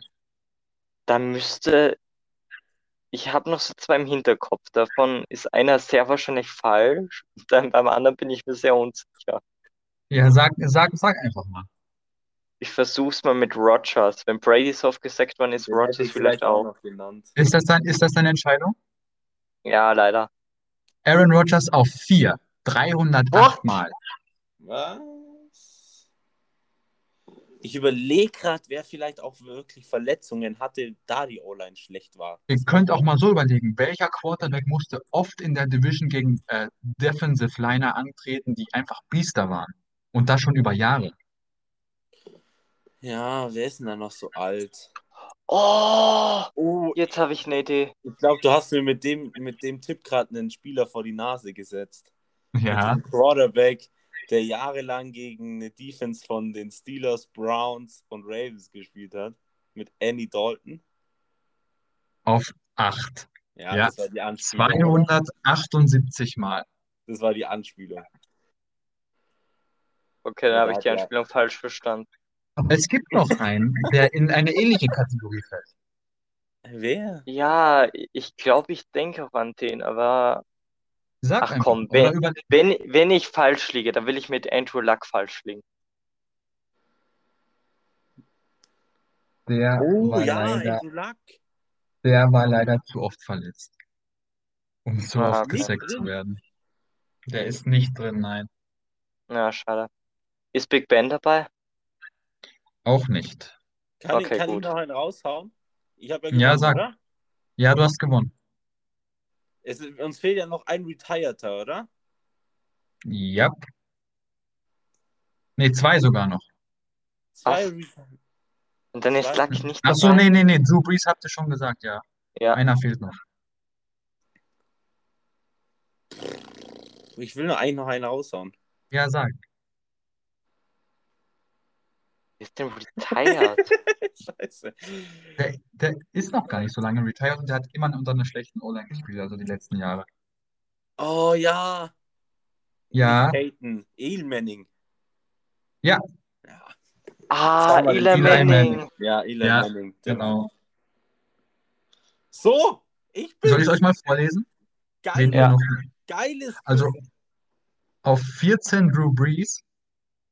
[SPEAKER 1] Da müsste. Ich habe noch so zwei im Hinterkopf. Davon ist einer sehr wahrscheinlich falsch. Dann beim anderen bin ich mir sehr unsicher.
[SPEAKER 2] Ja, sag, sag, sag einfach mal.
[SPEAKER 1] Ich versuch's mal mit Rodgers. Wenn Brady so oft gesagt worden ist, Rodgers
[SPEAKER 3] ich
[SPEAKER 1] vielleicht auch.
[SPEAKER 2] Ist das dein, ist das deine Entscheidung?
[SPEAKER 1] Ja, leider.
[SPEAKER 2] Aaron Rodgers auf 4. 308
[SPEAKER 1] What?
[SPEAKER 2] Mal.
[SPEAKER 3] Was? Ich überlege gerade, wer vielleicht auch wirklich Verletzungen hatte, da die O-Line schlecht war.
[SPEAKER 2] Ihr könnt auch mal so überlegen, welcher Quarterback musste oft in der Division gegen äh, Defensive Liner antreten, die einfach Biester waren. Und das schon über Jahre.
[SPEAKER 3] Ja, wer ist denn da noch so alt?
[SPEAKER 1] Oh,
[SPEAKER 3] Oh,
[SPEAKER 1] jetzt habe ich eine Idee.
[SPEAKER 3] ich glaube, du hast mir mit dem, mit dem Tipp gerade einen Spieler vor die Nase gesetzt.
[SPEAKER 2] Ja.
[SPEAKER 3] Quarterback, der jahrelang gegen eine Defense von den Steelers, Browns und Ravens gespielt hat. Mit Andy Dalton.
[SPEAKER 2] Auf 8.
[SPEAKER 3] Ja,
[SPEAKER 2] Ja.
[SPEAKER 3] das war die Anspielung.
[SPEAKER 2] 278 Mal.
[SPEAKER 3] Das war die Anspielung.
[SPEAKER 1] Okay,
[SPEAKER 3] Ja,
[SPEAKER 1] habe ich die
[SPEAKER 3] ja.
[SPEAKER 1] Anspielung falsch verstanden.
[SPEAKER 2] Aber es gibt noch einen, der in eine ähnliche Kategorie fällt.
[SPEAKER 3] Wer?
[SPEAKER 1] Ja, ich glaube, ich denke auch an den, aber
[SPEAKER 2] Sag
[SPEAKER 1] Ach
[SPEAKER 2] einfach.
[SPEAKER 1] komm,
[SPEAKER 2] überleg.
[SPEAKER 1] wenn, wenn ich falsch liege, dann will ich mit Andrew Luck falsch liegen.
[SPEAKER 2] Der
[SPEAKER 3] Oh
[SPEAKER 2] war
[SPEAKER 3] ja,
[SPEAKER 2] leider,
[SPEAKER 3] Andrew Luck.
[SPEAKER 2] der war leider zu oft verletzt, um so
[SPEAKER 1] Ah,
[SPEAKER 2] oft gesackt zu werden. Der ist nicht drin, nein.
[SPEAKER 1] Ja, schade. Ist Big Ben dabei?
[SPEAKER 2] Auch nicht.
[SPEAKER 3] Kann, ich,
[SPEAKER 1] Okay,
[SPEAKER 3] kann ich
[SPEAKER 1] gut.
[SPEAKER 3] noch einen raushauen? Ich habe ja
[SPEAKER 2] Ja,
[SPEAKER 3] gewonnen,
[SPEAKER 2] sag.
[SPEAKER 3] oder?
[SPEAKER 2] Ja, du hast gewonnen.
[SPEAKER 3] Es, uns fehlt ja noch ein Retireder, oder?
[SPEAKER 2] Ja. Nee, zwei sogar noch.
[SPEAKER 3] Zwei
[SPEAKER 1] Was?
[SPEAKER 3] Re-
[SPEAKER 1] Und dann ist
[SPEAKER 3] Zwei-
[SPEAKER 1] Luck nicht
[SPEAKER 2] Ach so,
[SPEAKER 1] dabei?
[SPEAKER 2] nee, nee, nee. Drew Brees habt ihr schon gesagt, ja.
[SPEAKER 1] Ja,
[SPEAKER 2] Einer fehlt noch.
[SPEAKER 3] Ich will nur eigentlich noch einen raushauen.
[SPEAKER 2] Ja, sag.
[SPEAKER 1] Ist denn retired?
[SPEAKER 3] Scheiße.
[SPEAKER 2] Der, der ist noch gar nicht so lange retired und der hat immer unter einer schlechten O-Line gespielt, also die letzten Jahre.
[SPEAKER 3] Oh ja.
[SPEAKER 2] Ja,
[SPEAKER 3] Peyton. El Manning.
[SPEAKER 2] Ja.
[SPEAKER 3] Ja,
[SPEAKER 1] Ah, Eli
[SPEAKER 2] Eli
[SPEAKER 1] Manning.
[SPEAKER 2] Manning.
[SPEAKER 3] ja Eli
[SPEAKER 2] Ja,
[SPEAKER 3] Manning.
[SPEAKER 2] genau.
[SPEAKER 3] So, ich bin
[SPEAKER 2] Soll ich euch mal vorlesen?
[SPEAKER 3] Geil,
[SPEAKER 1] Ja.
[SPEAKER 3] geiles
[SPEAKER 2] Also auf 14 Drew Brees,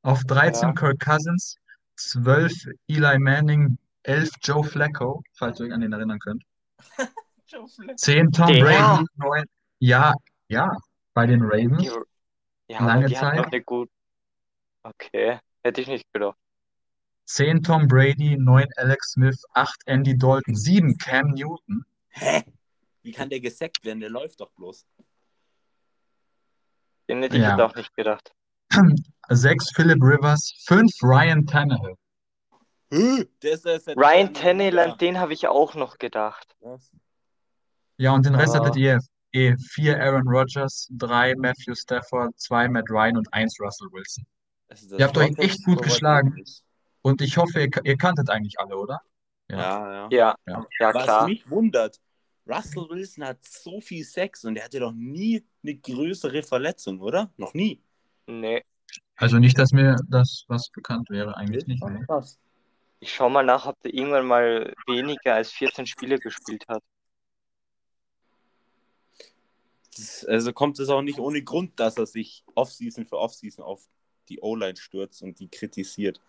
[SPEAKER 2] auf 13
[SPEAKER 1] Ja.
[SPEAKER 2] Kirk Cousins, 12 Eli Manning, 11 Joe Flacco, falls ihr euch an den erinnern könnt.
[SPEAKER 3] Joe Flacco.
[SPEAKER 2] 10 Tom
[SPEAKER 1] Der.
[SPEAKER 2] Brady, 9. Ja, ja, bei den
[SPEAKER 1] Die,
[SPEAKER 2] Ravens.
[SPEAKER 1] ja, aber
[SPEAKER 2] Lange
[SPEAKER 1] die
[SPEAKER 2] Zeit.
[SPEAKER 1] eine gut. Okay, hätte ich nicht gedacht.
[SPEAKER 2] 10 Tom Brady, 9 Alex Smith, 8 Andy Dalton, 7 Cam Newton,
[SPEAKER 3] Hä? Wie kann der gesackt werden? Der läuft doch bloß.
[SPEAKER 1] Den hätte ich
[SPEAKER 2] Ja.
[SPEAKER 1] auch nicht gedacht.
[SPEAKER 2] 6 Philip Rivers, 5 Ryan Tannehill.
[SPEAKER 3] Der ist, der ist seit
[SPEAKER 1] Ryan Tannehill, an den habe ich auch noch gedacht.
[SPEAKER 3] Was?
[SPEAKER 2] Ja, und den Rest
[SPEAKER 1] Aber-
[SPEAKER 2] hattet ihr. Eh, 4 Aaron Rodgers, 3 Matthew Stafford, 2 Matt Ryan und 1 Russell Wilson. Ihr habt euch echt gut geschlagen. Und ich hoffe, ihr, ihr kanntet eigentlich alle, oder? Ja.
[SPEAKER 3] Ja, ja.
[SPEAKER 1] Ja,
[SPEAKER 2] Ja.
[SPEAKER 1] ja,
[SPEAKER 3] Was
[SPEAKER 1] klar.
[SPEAKER 3] mich wundert, Russell Wilson hat so viel Sex und er hatte doch nie eine größere Verletzung, oder? Noch nie.
[SPEAKER 1] Nee.
[SPEAKER 2] Also nicht, dass mir das was bekannt wäre, eigentlich nicht.
[SPEAKER 3] Krass.
[SPEAKER 1] Ich schau mal nach, ob der irgendwann mal weniger als 14 Spiele gespielt hat.
[SPEAKER 3] Das, also kommt es auch nicht ohne Grund, dass er sich Offseason für Offseason auf die O-Line stürzt und die kritisiert.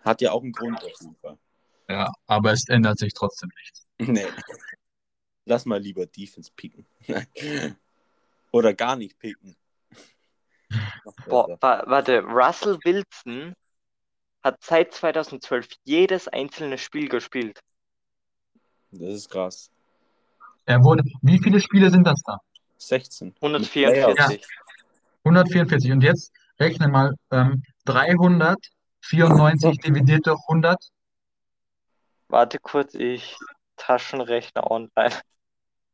[SPEAKER 3] Hat ja auch einen Grund auf jeden Fall.
[SPEAKER 2] Ja, aber es ändert sich trotzdem nichts.
[SPEAKER 3] Nee. Lass mal lieber Defense picken. Oder gar nicht picken.
[SPEAKER 1] Boah, wa warte, Russell Wilson hat seit 2012 jedes einzelne Spiel gespielt.
[SPEAKER 3] Das ist krass.
[SPEAKER 2] Er wurde, wie viele Spiele sind das da?
[SPEAKER 3] 16. Mit
[SPEAKER 1] 144.
[SPEAKER 2] 144. Und jetzt rechne mal ähm, 394 dividiert durch 100
[SPEAKER 1] Warte kurz, ich Taschenrechner online.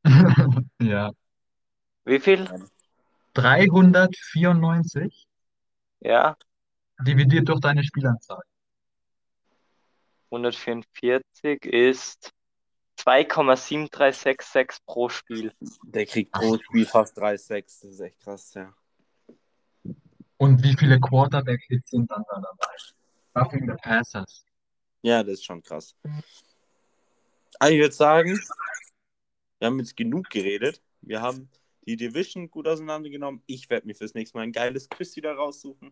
[SPEAKER 2] Ja.
[SPEAKER 1] Wie viel?
[SPEAKER 2] 394
[SPEAKER 1] Ja,
[SPEAKER 2] dividiert durch deine Spielanzahl.
[SPEAKER 1] 144 ist 2,7366 pro Spiel.
[SPEAKER 3] Der kriegt pro Spiel fast 3,6. Das ist echt krass, ja.
[SPEAKER 2] Und wie viele Quarterback-Hits sind dann da dabei? Roughing the Passers.
[SPEAKER 3] Ja, das ist schon krass. Also ich würde sagen, wir haben jetzt genug geredet. Wir haben die Division gut auseinandergenommen. Ich werde mir fürs nächste Mal ein geiles Quiz wieder raussuchen.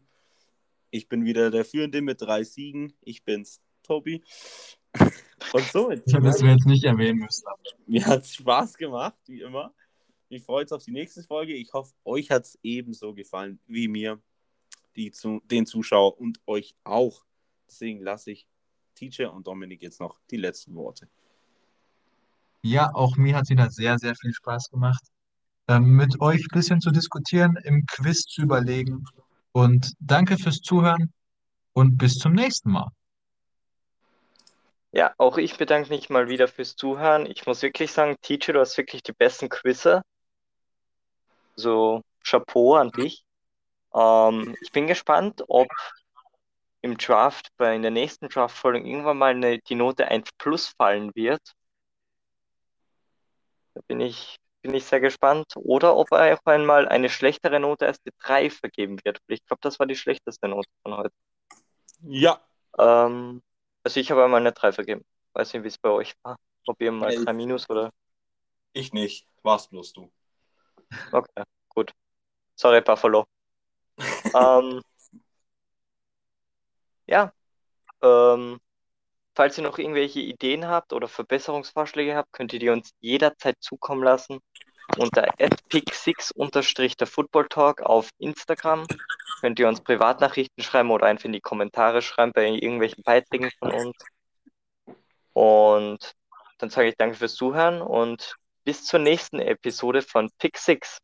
[SPEAKER 3] Ich bin wieder der Führende mit drei Siegen. Ich bin's, Tobi. Und so, jetzt,
[SPEAKER 2] Das hättest du jetzt nicht erwähnen müssen.
[SPEAKER 3] mir hat es Spaß gemacht, wie immer. Ich freue mich auf die nächste Folge. Ich hoffe, euch hat es ebenso gefallen wie mir, die zu, den Zuschauer und euch auch. Deswegen lasse ich Teacher und Dominik jetzt noch die letzten Worte.
[SPEAKER 2] Ja, auch mir hat es wieder sehr, sehr viel Spaß gemacht, mit euch ein bisschen zu diskutieren, im Quiz zu überlegen. Und danke fürs Zuhören und bis zum nächsten Mal.
[SPEAKER 1] Ja, auch ich bedanke mich mal wieder fürs Zuhören. Ich muss wirklich sagen, Teacher, du hast wirklich die besten Quizze. So, Chapeau an dich. Ähm, ich bin gespannt, ob im Draft, bei in der nächsten Draft-Folge irgendwann mal eine, die Note 1 plus fallen wird. Da bin ich, bin ich sehr gespannt. Oder ob er auch einmal eine schlechtere Note als die 3 vergeben wird. Ich glaube, das war die schlechteste Note von heute.
[SPEAKER 3] Ja,
[SPEAKER 1] Ähm, also ich habe einmal eine 3 vergeben. Weiß nicht, wie es bei euch war. Ob ihr mal
[SPEAKER 3] Elf.
[SPEAKER 1] 3 minus oder.
[SPEAKER 3] ich nicht. Warst bloß du.
[SPEAKER 1] Okay, gut. Sorry, Buffalo. ähm, ja. Ähm, falls ihr noch irgendwelche Ideen habt oder Verbesserungsvorschläge habt, könnt ihr die uns jederzeit zukommen lassen unter pick6 der Football Talk auf Instagram. Könnt ihr uns Privatnachrichten schreiben oder einfach in die Kommentare schreiben bei irgendwelchen Beiträgen von uns. Und dann sage ich danke fürs Zuhören und bis zur nächsten Episode von Pick 6.